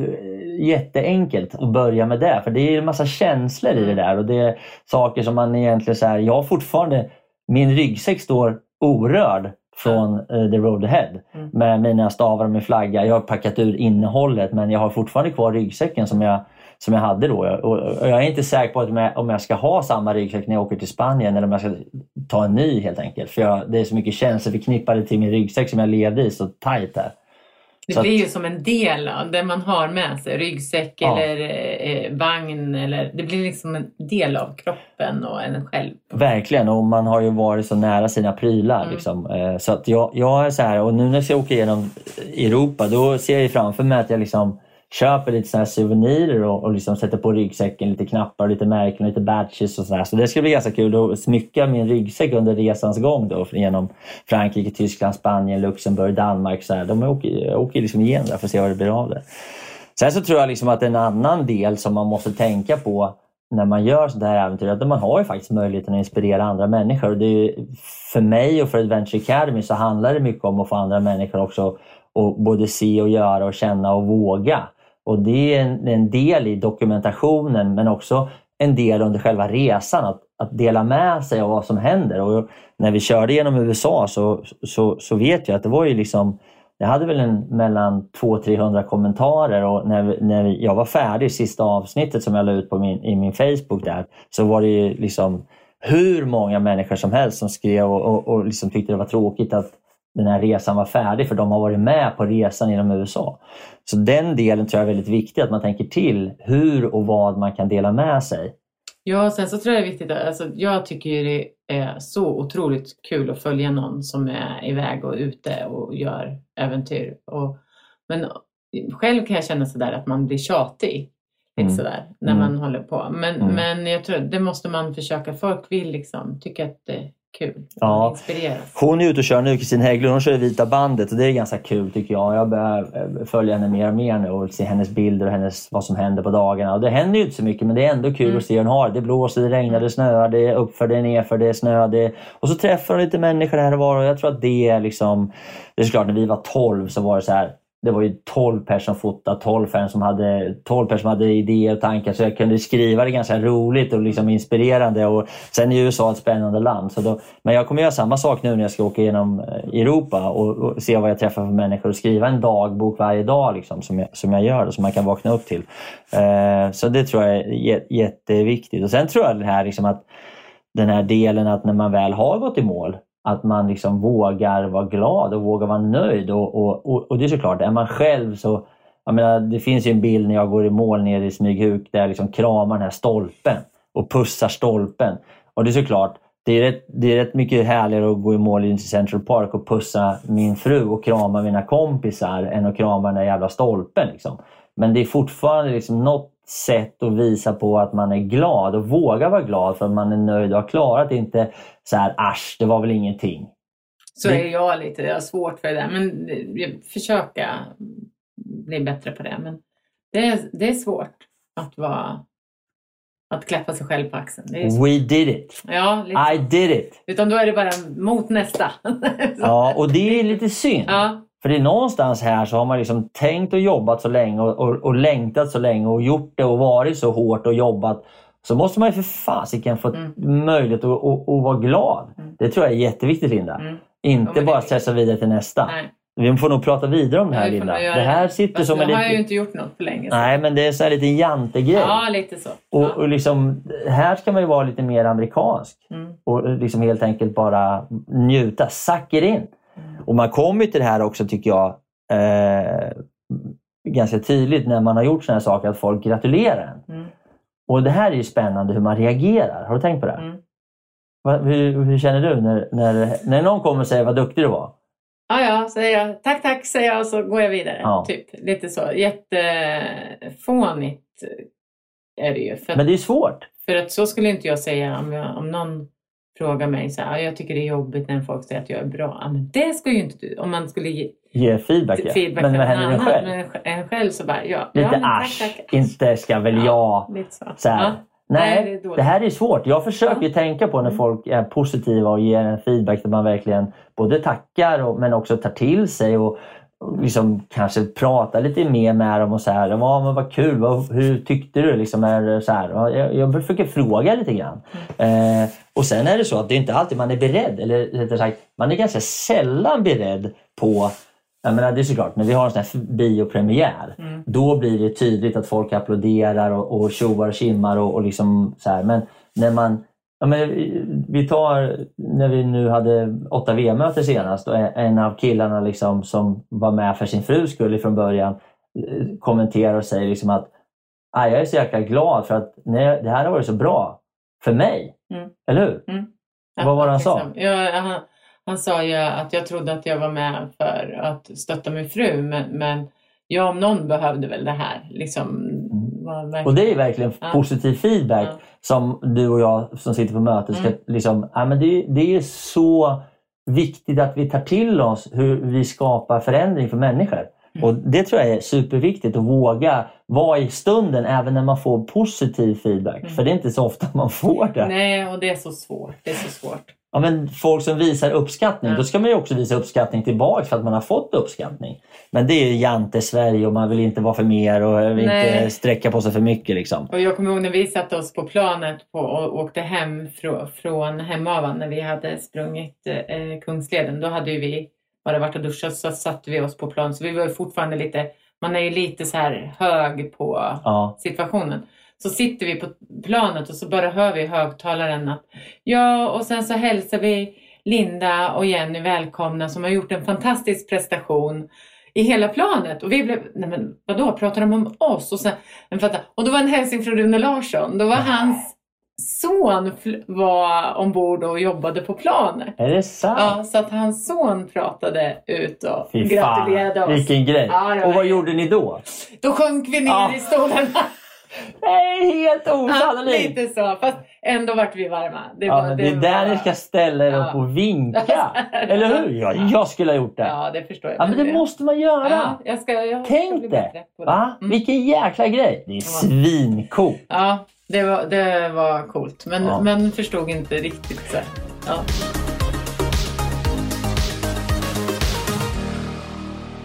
A: jätteenkelt att börja med det. För det är en massa känslor i det
D: Mm.
A: där. Och det är saker som man egentligen så här, jag har fortfarande, min ryggsäck står orörd från eh, The Road Ahead.
D: Mm.
A: Med mina stavar och min flagga. Jag har packat ur innehållet men jag har fortfarande kvar ryggsäcken som jag som jag hade då. Och, och jag är inte säker på att om jag, om jag ska ha samma ryggsäck när jag åker till Spanien eller om jag ska ta en ny helt enkelt. För jag, det är så mycket känslor förknippade till min ryggsäck som jag levde i så tajt där.
D: Det
A: Så
D: blir
A: att-
D: ju som en del av det man har med sig. Ryggsäck
A: Ja.
D: eller eh, vagn. Eller, det blir liksom en del av kroppen och en själv.
A: Verkligen, och man har ju varit så nära sina prylar.
D: Mm.
A: Liksom. Eh, Så att jag, jag är så här, och nu när jag åka igenom Europa då ser jag framför mig att jag liksom köper lite såna här souvenirer och, och liksom sätter på ryggsäcken lite knappar, lite märken, lite badges och sådär. Så det ska bli ganska kul att smycka min ryggsäck under resans gång då genom Frankrike, Tyskland, Spanien, Luxemburg, Danmark. Så här. De åker, jag åker liksom igenom där för att se vad det blir av det. Sen så tror jag liksom att en annan del som man måste tänka på när man gör sådana här äventyr, att man har ju faktiskt möjligheten att inspirera andra människor. Och det är, ju- för mig och för Adventure Academy så handlar det mycket om att få andra människor också att både se och göra och känna och våga. Och det är en, en del i dokumentationen men också en del under själva resan att, att dela med sig av vad som händer. Och när vi körde genom USA så, så, så vet jag att det var ju liksom jag hade väl en, mellan 200-300 kommentarer och när, när jag var färdig, sista avsnittet som jag la ut på min, i min Facebook där, så var det ju liksom hur många människor som helst som skrev och, och, och liksom tyckte det var tråkigt att den här resan var färdig för de har varit med på resan genom USA. Så den delen tror jag är väldigt viktig, att man tänker till hur och vad man kan dela med sig.
D: Ja, sen så tror jag det är viktigt. Alltså, jag tycker ju det är så otroligt kul att följa någon som är iväg och ute och gör äventyr. Och, men själv kan jag känna sådär att man blir tjatig. Lite
A: Mm.
D: sådär när
A: Mm.
D: man håller på. Men,
A: Mm.
D: men jag tror det måste man försöka. Folk vill liksom tycka att det kul.
A: Ja.
D: Inspireras.
A: Hon är ute och kör nu, Kristin Hägglund, hon kör Vita bandet och det är ganska kul tycker jag. Jag börjar eh, följa henne mer och mer nu och se hennes bilder och hennes, vad som händer på dagarna. Och det händer ju inte så mycket men det är ändå kul
D: Mm.
A: att se hur hon har det. Blåser, det regnar, det snöar, det är uppför, det är nerför, det är snö. Det. Och så träffar hon lite människor här och var och jag tror att det är liksom... Det är klart, när vi var 12 så var det så här det var ju 12 personer som fotade, 12 personer som hade, 12 personer som hade idéer och tankar så jag kunde skriva det ganska roligt och liksom inspirerande. Och sen är USA ett spännande land. Så då, men jag kommer göra samma sak nu när jag ska åka genom eh, Europa och, och se vad jag träffar för människor och skriva en dagbok varje dag liksom, som, jag, som jag gör och som man kan vakna upp till. Eh, så det tror jag är jätteviktigt. Och sen tror jag det här liksom att den här delen att när man väl har gått i mål att man liksom vågar vara glad och vågar vara nöjd. Och, och, och, och det är såklart, är man själv så... Jag menar, det finns ju en bild när jag går i mål nere i Smyghuk där jag liksom kramar den här stolpen och pussar stolpen. Och det är såklart, det är, rätt, det är rätt mycket härligare att gå i mål i Central Park och pussa min fru och krama mina kompisar än att krama den där jävla stolpen. Liksom. Men det är fortfarande liksom något sätt att visa på att man är glad och vågar vara glad för att man är nöjd och har klarat. Inte så här, asch, det var väl ingenting.
D: Så är jag lite, jag har svårt för det där. Men jag försöka bli bättre på det. Men det är, det är svårt att vara att klappa sig själv på axeln.
A: We did it!
D: Ja, lite.
A: I did it!
D: Utan då är det bara mot nästa.
A: Ja, och det är lite synd.
D: ja.
A: För det är någonstans här så har man liksom tänkt och jobbat så länge och, och, och längtat så länge och gjort det och varit så hårt och jobbat. Så måste man ju för fasiken få
D: Mm.
A: möjlighet att, att, att vara glad.
D: Mm.
A: Det tror jag är jätteviktigt Linda.
D: Mm.
A: Inte bara stressa vidare till nästa.
D: Nej.
A: Vi får nog prata vidare om det här Linda. Det här sitter
D: Fast
A: som en
D: nu har jag ju
A: liten...
D: inte gjort något på länge. så-
A: Nej men det är så här lite jantegrej.
D: Ja, lite så.
A: Och,
D: Ja.
A: och liksom, här ska man ju vara lite mer amerikansk.
D: Mm.
A: och liksom helt enkelt bara njuta, suck it in. Och man kommer till det här också tycker jag eh, ganska tydligt när man har gjort sådana här saker att folk gratulerar en.
D: Mm.
A: Och det här är ju spännande hur man reagerar. Har du tänkt på det?
D: Mm.
A: Va- Hur, hur känner du när, när, när någon kommer och säger vad duktig du var?
D: Ja, ja, säger jag. Tack, tack, säger jag och så går jag vidare.
A: Ja.
D: Typ, lite så. Jättefånigt är det ju. För,
A: Men det är svårt.
D: för att så skulle inte jag säga om, jag, om någon frågar mig så här, "Ja, jag tycker det är jobbigt när folk säger att jag är bra. Ja, men det ska ju inte du. Om man skulle ge
A: Ge feedback. ja.
D: feedback
A: Men vad händer en
D: annan,
A: själv?
D: en- själv så bara, ja.
A: Lite
D: ja, tack,
A: asch,
D: tack.
A: inte ska väl jag.
D: Lite så.
A: Så här.
D: Ja.
A: Nej,
D: Nej, det
A: det här är svårt. Jag försöker
D: Ja.
A: tänka på när
D: Mm.
A: folk är positiva och ger en feedback där man verkligen både tackar och, men också tar till sig och liksom kanske pratar lite mer med dem och så här. Ja, men vad kul, vad, hur tyckte du? Liksom, är så här? Ja, Jag, jag försöker fråga lite grann.
D: Mm.
A: Eh, och sen är det så att det är inte alltid man är beredd, eller rättare sagt, man är ganska sällan beredd på jag menar, det är såklart, när vi har en sån här biopremiär,
D: Mm.
A: då blir det tydligt att folk applåderar och, och tjoar och kimmar och, och liksom så här. Men när man Ja, men vi tar när vi nu hade 8V-möte senast och en av killarna liksom som var med för sin frus skull från början eh, kommenterar och säger liksom att "Ah, jag är så jäkla glad för att nej, det här har varit så bra för mig.
D: Mm.
A: Eller hur? Vad var det han sa?
D: Ja, han, han sa ju att jag trodde att jag var med för att stötta min fru, men, men jag om någon behövde väl det här. Liksom,
A: Mm. Och det är verkligen
D: Ja.
A: positiv feedback
D: Ja.
A: som du och jag som sitter på mötet ska
D: Mm.
A: liksom, ja, men det, det är så viktigt att vi tar till oss hur vi skapar förändring för människor.
D: Mm.
A: Och Det tror jag är superviktigt att våga vara i stunden även när man får positiv feedback.
D: Mm.
A: För det är inte så ofta man får det.
D: Nej, och det är så svårt. Det är så svårt.
A: Ja, men folk som visar uppskattning,
D: Ja.
A: då ska man ju också visa uppskattning tillbaka för att man har fått uppskattning. Men det är ju Jante Sverige och man vill inte vara för mer och inte sträcka på sig för mycket. Liksom.
D: Och jag kommer ihåg när vi satte oss på planet på, och åkte hem från, från Hemavan när vi hade sprungit eh, Kungsleden. Då hade vi bara varit och duschat så satte vi oss på planet. Så vi var fortfarande lite, man är ju lite så här hög på
A: Ja.
D: situationen. Så sitter vi på planet och så bara hör vi i högtalaren att ja, och sen så hälsar vi Linda och Jenny välkomna som har gjort en fantastisk prestation i hela planet. Och vi blev, nej men vadå, pratar de om oss? Och, sen, och då var en hälsning från Rune Larsson. Då var hans son var ombord och jobbade på planet.
A: Är det sant?
D: Ja, så att hans son pratade ut och
A: Fy
D: gratulerade
A: fan,
D: oss.
A: vilken grej.
D: Ja,
A: och vad gjorde ni då?
D: Då sjönk vi ner
A: Ja.
D: i stolarna.
A: Nej, helt
D: Ja,
A: osannolikt!
D: lite så. Fast ändå vart vi varma. Det,
A: Ja,
D: var,
A: men det är
D: var-
A: där ni ska ställa er
D: Ja.
A: upp och vinka. Eller hur? Ja, jag skulle ha gjort det.
D: Ja, det förstår jag.
A: Ja, men det måste man göra.
D: Ja, jag ska, jag
A: Tänk det.
D: det.
A: Va?
D: Mm.
A: Vilken jäkla grej. Det är svincoolt.
D: Ja, det var, det var coolt. Men,
A: Ja.
D: men förstod inte riktigt. Så. Ja.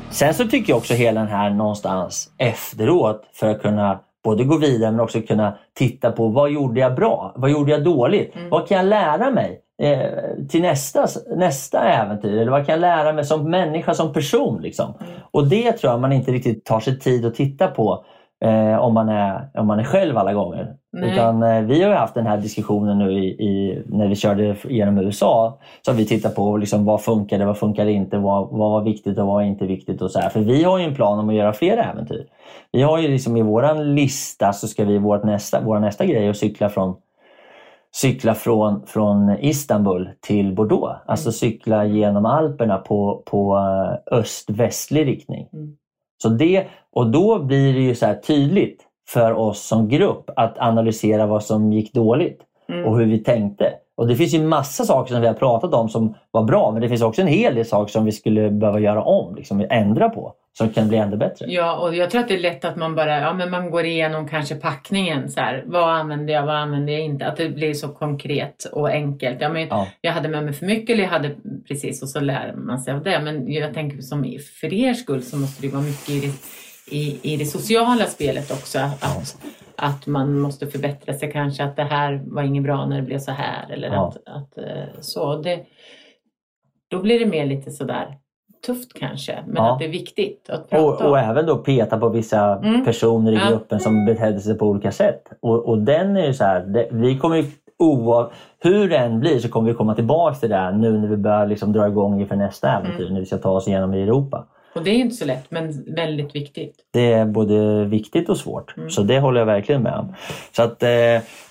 A: Sen så tycker jag också hela den här någonstans efteråt för att kunna både gå vidare men också kunna titta på vad gjorde jag bra? Vad gjorde jag dåligt?
D: Mm.
A: Vad kan jag lära mig eh, till nästa, nästa äventyr? Eller vad kan jag lära mig som människa, som person? Liksom?
D: Mm.
A: Och det tror jag man inte riktigt tar sig tid att titta på eh, om, man är, om man är själv alla gånger.
D: Nej.
A: Utan eh, vi har ju haft den här diskussionen nu i, i, när vi körde genom USA. Så har vi tittat på liksom, vad funkade, vad funkade inte, vad, vad var viktigt och vad var inte viktigt. Och så här. För vi har ju en plan om att göra fler äventyr. Vi har ju liksom i våran lista så ska vi, vårt nästa, vår nästa grej att cykla från cykla från, från Istanbul till Bordeaux. Alltså cykla genom Alperna på, på eh, öst-västlig riktning.
D: Mm.
A: Så det, och då blir det ju så tydligt för oss som grupp att analysera vad som gick dåligt
D: Mm.
A: och hur vi tänkte. Och Det finns ju massa saker som vi har pratat om som var bra men det finns också en hel del saker som vi skulle behöva göra om, liksom ändra på, som kan bli ännu bättre.
D: Ja, och jag tror att det är lätt att man bara, ja men man går igenom kanske packningen så här. Vad använder jag, vad använder jag inte? Att det blir så konkret och enkelt. Ja, men
A: Ja.
D: Jag hade med mig för mycket eller jag hade precis och så lär man sig av det. Men jag tänker som för er skull så måste det vara mycket i i, det sociala spelet också. Att, att man måste förbättra sig kanske. Att det här var inget bra när det blev så här. Eller
A: Ja.
D: att, att eh, så. Det, då blir det mer lite sådär tufft kanske. Men
A: Ja.
D: att det är viktigt att prata
A: Och, och
D: om.
A: även då peta på vissa
D: Mm.
A: personer i
D: Ja.
A: gruppen som betedde sig på olika sätt. Och, och den är så här, det, vi kommer ju oav, hur det än blir så kommer vi komma tillbaka till det här nu när vi börjar liksom dra igång inför nästa äventyr,
D: Mm.
A: när vi ska ta oss igenom i Europa.
D: Och det är inte så lätt men väldigt viktigt.
A: Det är både viktigt och svårt.
D: Mm.
A: Så det håller jag verkligen med om. Så att, eh,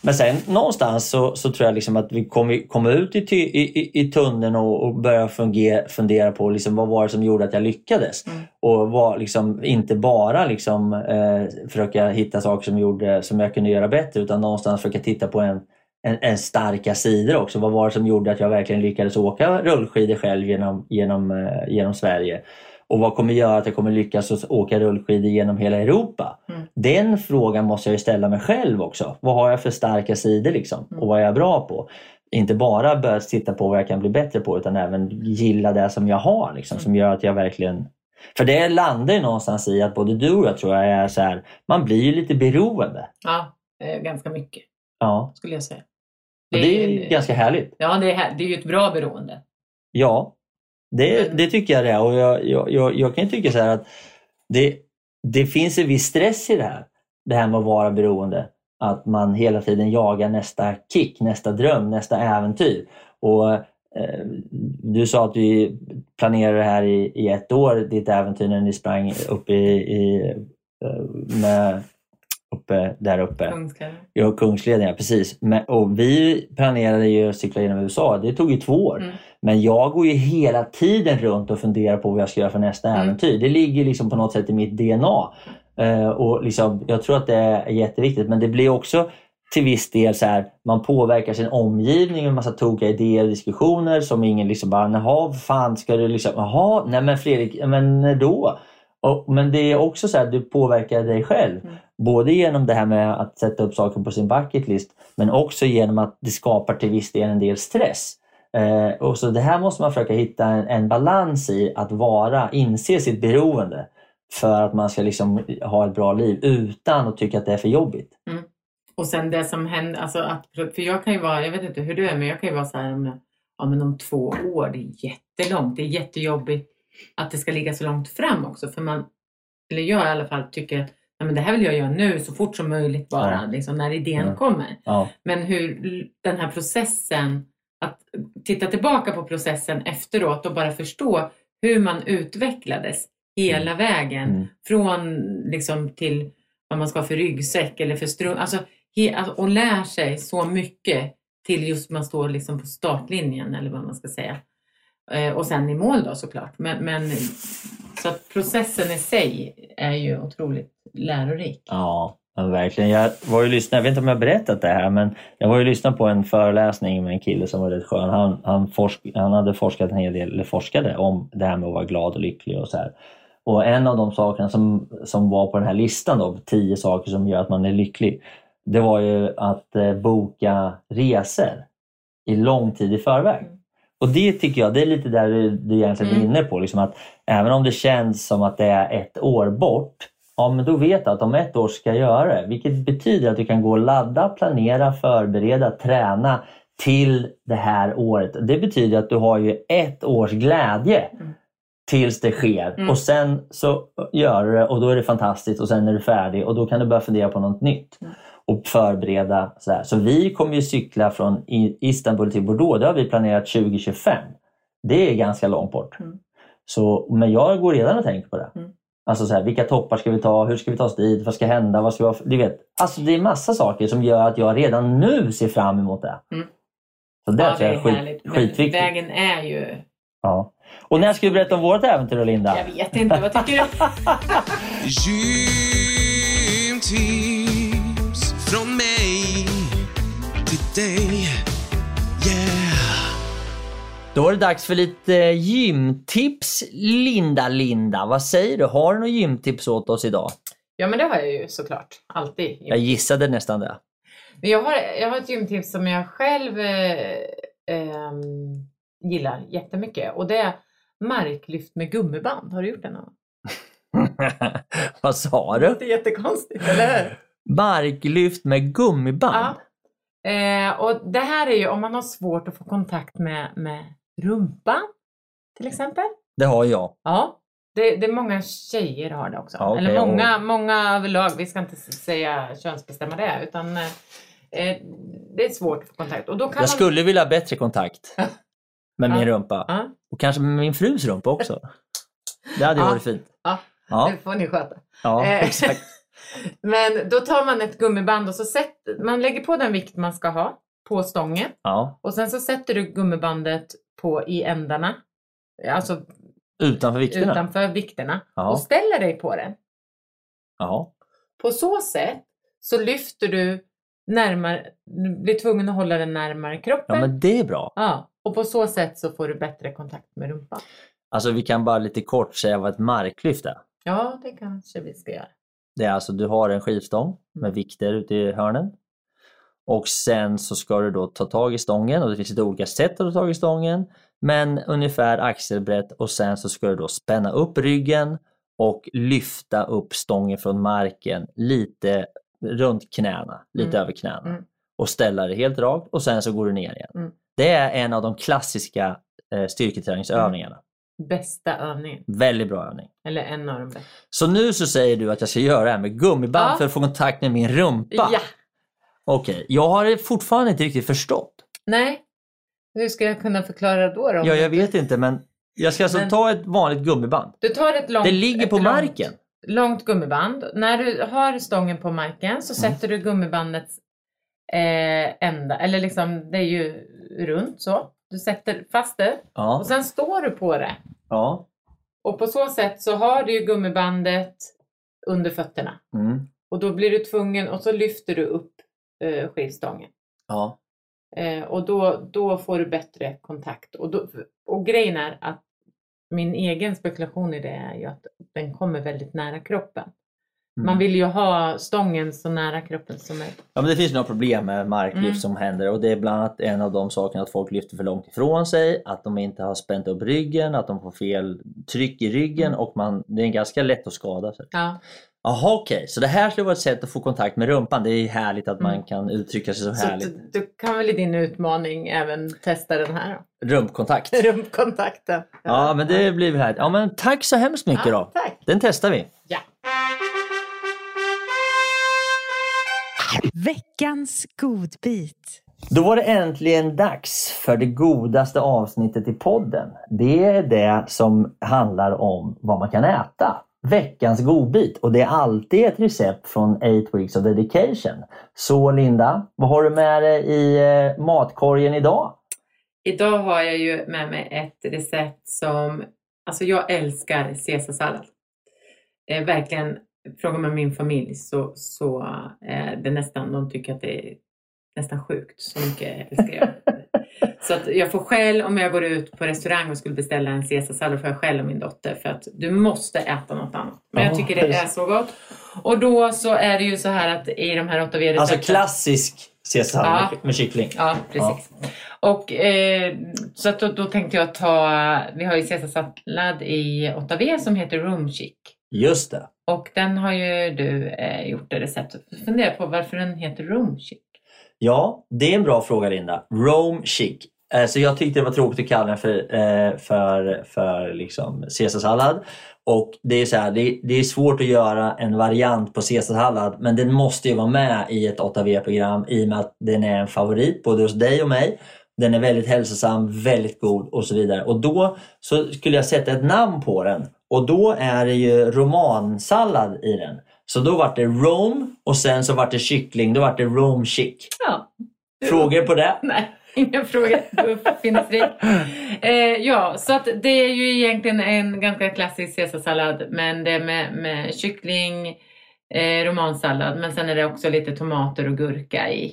A: men sen någonstans så, så tror jag liksom att vi kommer komma ut i, i, i tunneln och, och börja fungera, fundera på liksom vad var det som gjorde att jag lyckades.
D: Mm.
A: Och var liksom, inte bara liksom, eh, försöka hitta saker som, gjorde, som jag kunde göra bättre utan någonstans försöka titta på en, en, en starka sidor också. Vad var det som gjorde att jag verkligen lyckades åka rullskidor själv genom, genom, eh, genom Sverige? Och vad kommer göra att jag kommer lyckas att åka rullskidor genom hela Europa?
D: Mm.
A: Den frågan måste jag ju ställa mig själv också. Vad har jag för starka sidor liksom?
D: Mm.
A: Och vad är jag bra på? Inte bara börja titta på vad jag kan bli bättre på utan även gilla det som jag har liksom,
D: Mm.
A: som gör att jag verkligen för det landar ju någonstans i att både du och jag tror jag är så här, man blir ju lite beroende.
D: Ja, ganska mycket
A: Ja,
D: skulle jag säga.
A: och det är ju ganska härligt.
D: Ja, det är, det är ju ett bra beroende.
A: Ja, det, det tycker jag det är. Och jag, jag, jag, jag kan ju tycka så här att det, det finns en viss stress i det här. Det här med att vara beroende. Att man hela tiden jagar nästa kick, nästa dröm, nästa äventyr. Och eh, Du sa att du planerade det här i, i ett år, ditt äventyr när ni sprang upp i, i eh, med, uppe, där uppe.
D: Kungsgården.
A: Ja, Kungsleden, ja precis. Men, och vi planerade ju att cykla genom USA. Det tog ju två år.
D: Mm.
A: Men jag går ju hela tiden runt och funderar på vad jag ska göra för nästa
D: Mm.
A: äventyr. Det ligger liksom på något sätt i mitt DNA. Eh, och liksom, jag tror att det är jätteviktigt. Men det blir också till viss del så här, man påverkar sin omgivning med en massa tokiga idéer och diskussioner som ingen liksom bara, jaha, fan ska du liksom, jaha, nej men Fredrik, men när då? Och, men det är också så här, du påverkar dig själv.
D: Mm.
A: Både genom det här med att sätta upp saker på sin bucket list men också genom att det skapar till viss del en del stress. Eh, och så Det här måste man försöka hitta en, en balans i, att vara, inse sitt beroende för att man ska liksom ha ett bra liv utan att tycka att det är för jobbigt.
D: Och sen det som händer, alltså att, för jag kan ju vara, jag vet inte hur du är, men jag kan ju vara så här om, ja, men om två år, det är jättelångt, det är jättejobbigt att det ska ligga så långt fram också. För man, eller jag i alla fall tycker att ja, men det här vill jag göra nu så fort som möjligt bara,
A: Ja.
D: liksom, när idén
A: Ja.
D: kommer. Men hur den här processen, att titta tillbaka på processen efteråt och bara förstå hur man utvecklades hela vägen.
A: Mm.
D: Från liksom till vad man ska ha för ryggsäck eller för strung. Alltså, alltså, och lär sig så mycket till just man står liksom på startlinjen eller vad man ska säga. Eh, och sen i mål då såklart. Men, men, så att processen i sig är ju otroligt lärorik.
A: ja men verkligen. Jag var ju lyssnad, jag vet inte om jag har berättat det här men jag var ju lyssnad på en föreläsning med en kille som var rätt skön. Han, han, forsk, han hade forskat en hel del, eller forskade om det här med att vara glad och lycklig och så här. Och en av de sakerna som, som var på den här listan då, tio saker som gör att man är lycklig. Det var ju att eh, boka resor i lång tid i förväg. Och det tycker jag, det är lite där du, du egentligen är
D: Mm.
A: inne på. Liksom att även om det känns som att det är ett år bort, ja men då vet du att om ett år ska jag göra det. Vilket betyder att du kan gå och ladda, planera, förbereda, träna till det här året. Det betyder att du har ju ett års glädje
D: Mm.
A: tills det sker.
D: Mm.
A: Och sen så gör du det och då är det fantastiskt och sen är du färdig och då kan du börja fundera på något nytt.
D: Mm.
A: Och förbereda. Sådär. Så vi kommer ju cykla från Istanbul till Bordeaux. Det har vi planerat 2025. Det är ganska långt bort.
D: Mm.
A: Så, men jag går redan och tänker på det. Alltså så här, vilka toppar ska vi ta? Hur ska vi ta oss dit? Vad ska hända? Vad ska vi ha? Du vet, alltså det är massa saker som gör att jag redan nu ser fram emot det.
D: Mm.
A: Så det
D: Ja,
A: tror jag är skit,
D: härligt. Men
A: skitviktigt.
D: Vägen är ju...
A: Ja. Och när ska vi berätta om vårt äventyr då, Linda?
D: Jag vet inte, vad tycker du?
E: Gymtips från mig till dig.
A: Då är det dags för lite gymtips. Linda, Linda, vad säger du? Har du några gymtips åt oss idag?
D: Ja, men det har jag ju såklart. Alltid.
A: Jag gissade nästan det.
D: Men jag har, jag har ett gymtips som jag själv eh, ehm, gillar jättemycket. Och det är marklyft med gummiband. Har du gjort det någon
A: vad sa du?
D: Det är jättekonstigt, eller hur?
A: Marklyft med gummiband?
D: Ja. Eh, och det här är ju om man har svårt att få kontakt med, med rumpan, till exempel.
A: Det har jag.
D: Ja, det, det är många tjejer har det också.
A: Ja, okej,
D: Eller många, många överlag. Vi ska inte säga könsbestämma det, utan eh, eh, det är svårt att få kontakt. Och då kan
A: Jag
D: man...
A: skulle vilja ha bättre kontakt med min rumpa. Och kanske med min frus rumpa också. Det hade ju
D: Ja.
A: varit fint.
D: Ja.
A: Ja,
D: det får ni sköta.
A: ja
D: Eh,
A: exakt.
D: Men då tar man ett gummiband och så sätter man lägger på den vikt man ska ha på stången.
A: Ja.
D: Och sen så sätter du gummibandet på i ändarna. Alltså
A: Utanför vikterna.
D: utanför vikterna.
A: Ja.
D: Och ställer dig på den.
A: Ja.
D: På så sätt så lyfter du närmare, du blir tvungen att hålla den närmare kroppen.
A: ja, men det är bra.
D: Ja, och på så sätt så får du bättre kontakt med rumpan.
A: Alltså vi kan bara lite kort säga vad ett marklyft är.
D: Ja, det kanske vi ska göra.
A: Det är alltså du har en skivstång med vikter ute i hörnen. Och sen så ska du då ta tag i stången och det finns lite olika sätt att ta tag i stången. Men ungefär axelbrett och sen så ska du då spänna upp ryggen och lyfta upp stången från marken lite runt knäna, lite
D: Mm.
A: över knäna.
D: Mm.
A: Och ställa det helt rakt och sen så går du ner igen.
D: Mm.
A: Det är en av de klassiska eh, styrketräningsövningarna.
D: Bästa övningen.
A: Väldigt bra övning.
D: Eller en av de bästa.
A: Så nu så säger du att jag ska göra det här med gummiband
D: Ja.
A: för att få kontakt med min rumpa.
D: Ja!
A: Okej, jag har fortfarande inte riktigt förstått.
D: Nej. Hur ska jag kunna förklara då? då?
A: Ja, jag vet inte men jag ska alltså
D: Men-
A: ta ett vanligt gummiband.
D: Du tar ett långt...
A: Det ligger på
D: långt-
A: marken.
D: långt gummiband. När du har stången på marken så
A: Mm.
D: sätter du gummibandets eh, ända, eller liksom det är ju runt så. Du sätter fast det
A: Ja,
D: och sen står du på det.
A: ja.
D: Och på så sätt så har du ju gummibandet under fötterna.
A: Mm.
D: Och då blir du tvungen och så lyfter du upp eh, skivstången.
A: ja.
D: Eh, och då, då får du bättre kontakt. Och, då, och grejen är att min egen spekulation i det är ju att den kommer väldigt nära kroppen.
A: Mm.
D: Man vill ju ha stången så nära kroppen som möjligt.
A: Ja, men det finns några problem med marklyft
D: Mm.
A: som händer och det är bland annat en av de sakerna att folk lyfter för långt ifrån sig, att de inte har spänt upp ryggen, att de får fel tryck i ryggen
D: Mm.
A: och man, det är ganska lätt att skada sig.
D: Ja.
A: Jaha okej, så det här skulle vara ett sätt att få kontakt med rumpan. Det är härligt att man
D: Mm.
A: kan uttrycka sig så
D: Så
A: härligt.
D: du, du kan väl i din utmaning även testa den här
A: Rumpkontakt.
D: då? Rumpkontakten.
A: Ja men det blir väl härligt. Ja men tack så hemskt mycket
D: Ja,
A: då.
D: tack.
A: Den testar vi.
D: Ja.
F: Veckans godbit.
A: Då var det äntligen dags för det godaste avsnittet i podden. Det är det som handlar om vad man kan äta. Veckans godbit och det är alltid ett recept från 8 Weeks of Dedication. Så Linda, vad har du med dig i eh, matkorgen idag?
D: Idag har jag ju med mig ett recept som, alltså jag älskar caesarsallad. Eh, verkligen, frågar man min familj så, så eh, det är nästan, de tycker att det är nästan sjukt. Så mycket älskar jag så att jag får skäll om jag går ut på restaurang och skulle beställa en caesarsallad får jag skäll av min dotter för att du måste äta något annat. Men jag
A: Ja,
D: tycker det är så gott. Och då så är det ju så här att i de här åtta V-recepten
A: Alltså klassisk caesarsallad
D: Ja.
A: med, kyckling.
D: Ja, precis. Och eh, så att då, då tänkte jag ta, vi har ju caesarsallad i 8V som heter Room Chic.
A: Just det.
D: Och den har ju du eh, gjort det receptet. Jag funderar på varför den heter Room Chic.
A: Ja, det är en bra fråga Linda. Rome chic. Eh, så jag tyckte det var tråkigt att kalla den för, eh, för, för liksom caesarsallad. Och det är, så här, det, det är svårt att göra en variant på caesarsallad men den måste ju vara med i ett 8V-program i och med att den är en favorit både hos dig och mig. Den är väldigt hälsosam, väldigt god och så vidare. Och då så skulle jag sätta ett namn på den och då är det ju romansallad i den. Så då vart det Rome och sen så vart det kyckling, då vart det Rome chic.
D: Ja.
A: Frågor på det?
D: Nej, inga frågor. Eh, ja, så att det är ju egentligen en ganska klassisk caesarsallad men det är med, med kyckling, eh, romansallad men sen är det också lite tomater och gurka i.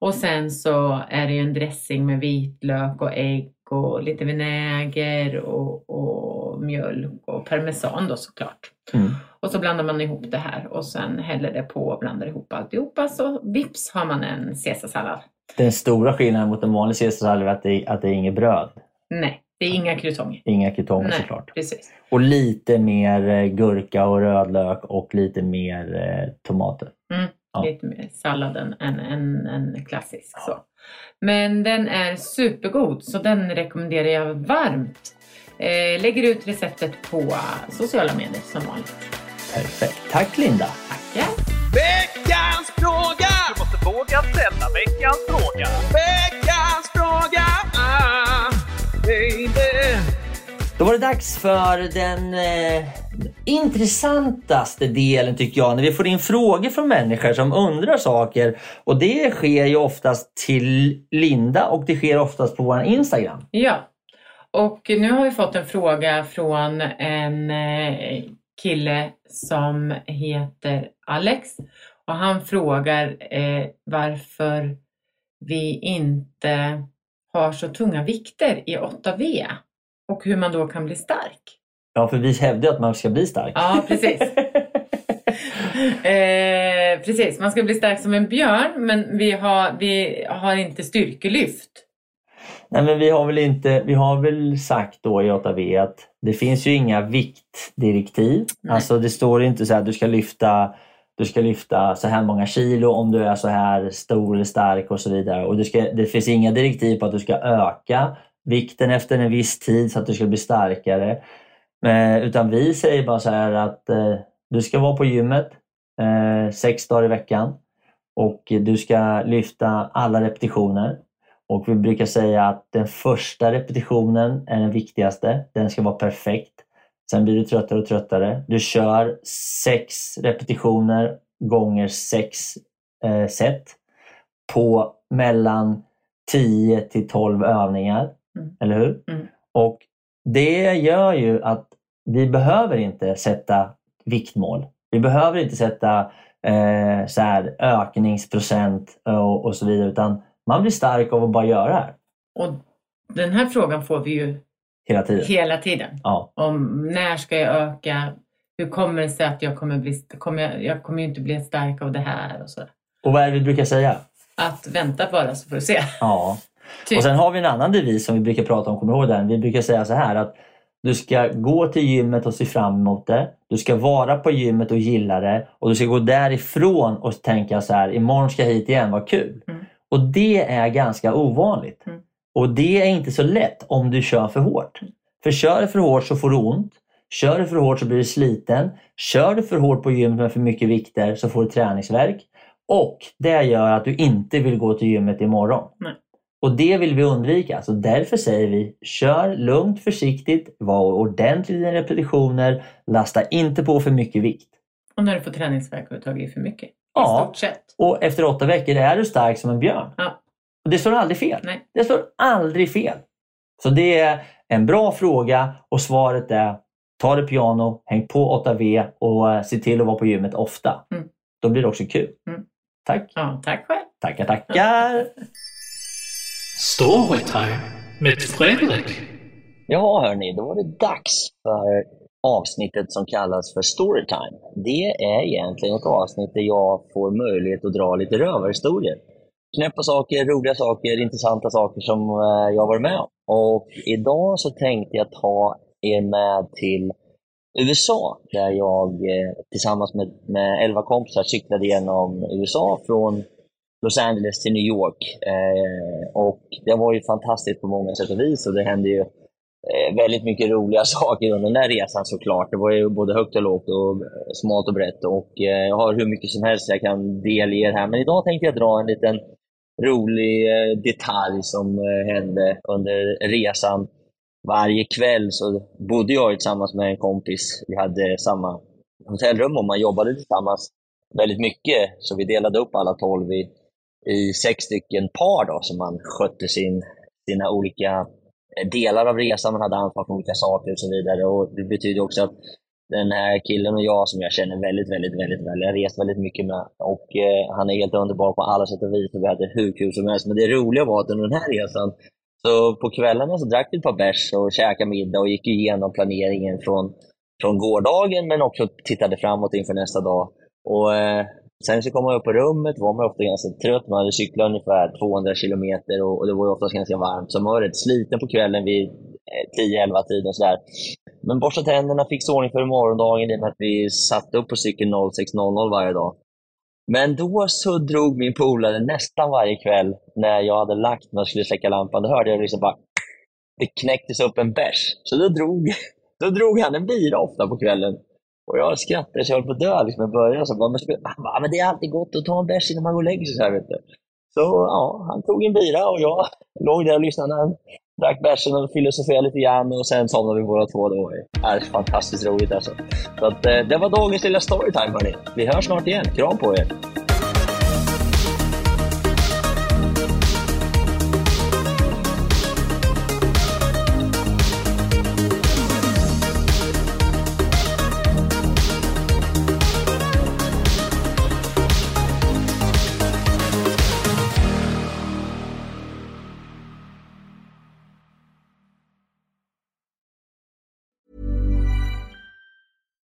D: Och sen så är det ju en dressing med vitlök och ägg och lite vinäger och, och mjölk och parmesan då såklart.
A: Mm.
D: Och så blandar man ihop det här och sen häller det på och blandar ihop alltihopa så vips har man en caesarsallad.
A: Den stora skillnaden mot en vanlig caesarsallad är att det, att det är inget bröd.
D: Nej, det är inga krutonger.
A: Inga kutonger
D: Nej,
A: såklart.
D: precis.
A: Och lite mer eh, gurka och rödlök och lite mer eh, tomater.
D: Mm.
A: Ja.
D: Lite mer salladen än en, en klassisk. Så. Men den är supergod så den rekommenderar jag varmt. Eh, lägger ut receptet på sociala medier som vanligt.
A: Perfekt. Tack Linda!
D: Tackar!
E: Veckans fråga!
G: Du måste våga ställa veckans fråga.
E: Veckans fråga! Ah, baby.
A: Då var det dags för den eh, intressantaste delen tycker jag. När vi får in frågor från människor som undrar saker. Och det sker ju oftast till Linda och det sker oftast på vår Instagram.
D: Ja, och nu har vi fått en fråga från en eh, kille som heter Alex. Och han frågar eh, varför vi inte har så tunga vikter i 8V och hur man då kan bli stark.
A: Ja, för vi hävdar att man ska bli stark.
D: Ja, precis. eh, precis, man ska bli stark som en björn men vi har, vi har inte styrkelyft.
A: Nej, men vi har väl inte, vi har väl sagt då i 8V att det finns ju inga viktdirektiv.
D: Nej.
A: Alltså det står inte så här du ska lyfta du ska lyfta så här många kilo om du är så här stor eller stark och så vidare. Och du ska, det finns inga direktiv på att du ska öka vikten efter en viss tid så att du ska bli starkare. Eh, utan vi säger bara så här att eh, du ska vara på gymmet eh, sex dagar i veckan och du ska lyfta alla repetitioner. Och vi brukar säga att den första repetitionen är den viktigaste. Den ska vara perfekt. Sen blir du tröttare och tröttare. Du kör sex repetitioner gånger sex eh, set på mellan 10 till 12 övningar.
D: Mm.
A: Eller hur?
D: Mm.
A: Och det gör ju att vi behöver inte sätta viktmål. Vi behöver inte sätta eh, så här, ökningsprocent och, och så vidare utan man blir stark av att bara göra det här
D: Och den här frågan får vi ju
A: hela tiden.
D: hela tiden.
A: Ja.
D: Om när ska jag öka? Hur kommer det sig att jag kommer bli, kommer jag, jag kommer inte bli stark av det här och så.
A: Och vad är det vi brukar säga?
D: Att vänta bara så får du se.
A: Ja.
D: Typ.
A: Och sen har vi en annan devis som vi brukar prata om, kommer ihåg den? Vi brukar säga så här att du ska gå till gymmet och se fram emot det. Du ska vara på gymmet och gilla det. Och du ska gå därifrån och tänka så här, imorgon ska jag hit igen, vad kul.
D: Mm.
A: Och det är ganska ovanligt.
D: Mm.
A: Och det är inte så lätt om du kör för hårt. För kör du för hårt så får du ont. Kör du för hårt så blir du sliten. Kör du för hårt på gymmet med för mycket vikter så får du träningsvärk. Och det gör att du inte vill gå till gymmet imorgon.
D: Nej.
A: Och det vill vi undvika. Så därför säger vi kör lugnt, försiktigt, var ordentlig i dina repetitioner, lasta inte på för mycket vikt.
D: Och när du får träningsvärk har du tagit i för mycket. I
A: Ja.
D: stort sett.
A: Och efter åtta veckor är du stark som en björn.
D: Ja.
A: Och det står aldrig fel.
D: Nej.
A: Det står aldrig fel. Så det är en bra fråga och svaret är ta det piano, häng på 8V och eh, se till att vara på gymmet ofta.
D: Mm.
A: Då blir det också kul.
D: Mm.
A: Tack!
D: Ja, tack själv.
A: Tackar, tackar!
G: Storytime med Fredrik.
A: Ja hörni, då var det dags för avsnittet som kallas för Storytime. Det är egentligen ett avsnitt där jag får möjlighet att dra lite rövarhistorier. knäppa saker, roliga saker, intressanta saker som eh, jag har varit med om. Och idag så tänkte jag ta er med till USA, där jag eh, tillsammans med, med 11 kompisar cyklade genom USA från Los Angeles till New York. Eh, och Det var ju fantastiskt på många sätt och vis och det hände ju eh, väldigt mycket roliga saker under den där resan såklart. Det var ju både högt och lågt och eh, smalt och brett och eh, jag har hur mycket som helst jag kan delge er här. Men idag tänkte jag dra en liten rolig eh, detalj som eh, hände under resan. Varje kväll så bodde jag tillsammans med en kompis. Vi hade samma hotellrum och man jobbade tillsammans väldigt mycket. Så vi delade upp alla tolv i i sex stycken par då, som man skötte sin, sina olika eh, delar av resan. Man hade ansvar för olika saker och så vidare. Och det betyder också att den här killen och jag som jag känner väldigt, väldigt, väldigt väl. Jag har rest väldigt mycket med och eh, han är helt underbar på alla sätt och vis och vi hade hur kul som helst. Men det roliga var att under den här resan, så på kvällarna så drack vi ett par bärs och käkade middag och gick igenom planeringen från, från gårdagen men också tittade framåt inför nästa dag. Och eh, Sen så kom man upp på rummet, var man ofta ganska trött. Man hade cyklat ungefär 200 kilometer och, och det var ju oftast ganska varmt. Så man var rätt sliten på kvällen vid eh, 10-11-tiden. Men borsta tänderna, fick ordning för morgondagen i och med att vi satt upp på cykeln 06.00 varje dag. Men då så drog min polare nästan varje kväll när jag hade lagt mig och skulle släcka lampan. Då hörde jag liksom bara det knäcktes upp en bärs. Så då drog, då drog han en bira ofta på kvällen. Och jag skrattade så jag höll på att dö liksom i början. Så bara, men, bara, men det är alltid gott att ta en bärs innan man går och lägger sig. Så, här, vet du. så ja, han tog en bira och jag låg där och lyssnade när han drack bärsen och filosoferade lite grann. Och sen somnade vi båda två. Det var fantastiskt roligt alltså. Så att, eh, det var dagens lilla storytime hörni. Vi hörs snart igen. Kram på er!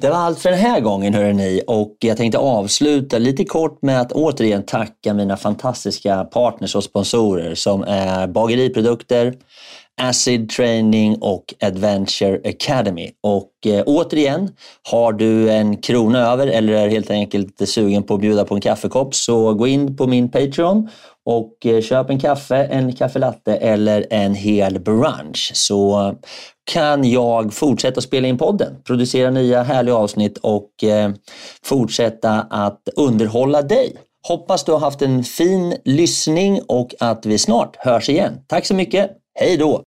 A: Det var allt för den här gången hörrni och jag tänkte avsluta lite kort med att återigen tacka mina fantastiska partners och sponsorer som är Bageriprodukter, Acid Training och Adventure Academy. Och eh, återigen, har du en krona över eller är helt enkelt sugen på att bjuda på en kaffekopp så gå in på min Patreon och eh, köp en kaffe, en kaffelatte eller en hel brunch så kan jag fortsätta spela in podden, producera nya härliga avsnitt och eh, fortsätta att underhålla dig. Hoppas du har haft en fin lyssning och att vi snart hörs igen. Tack så mycket. Hej då!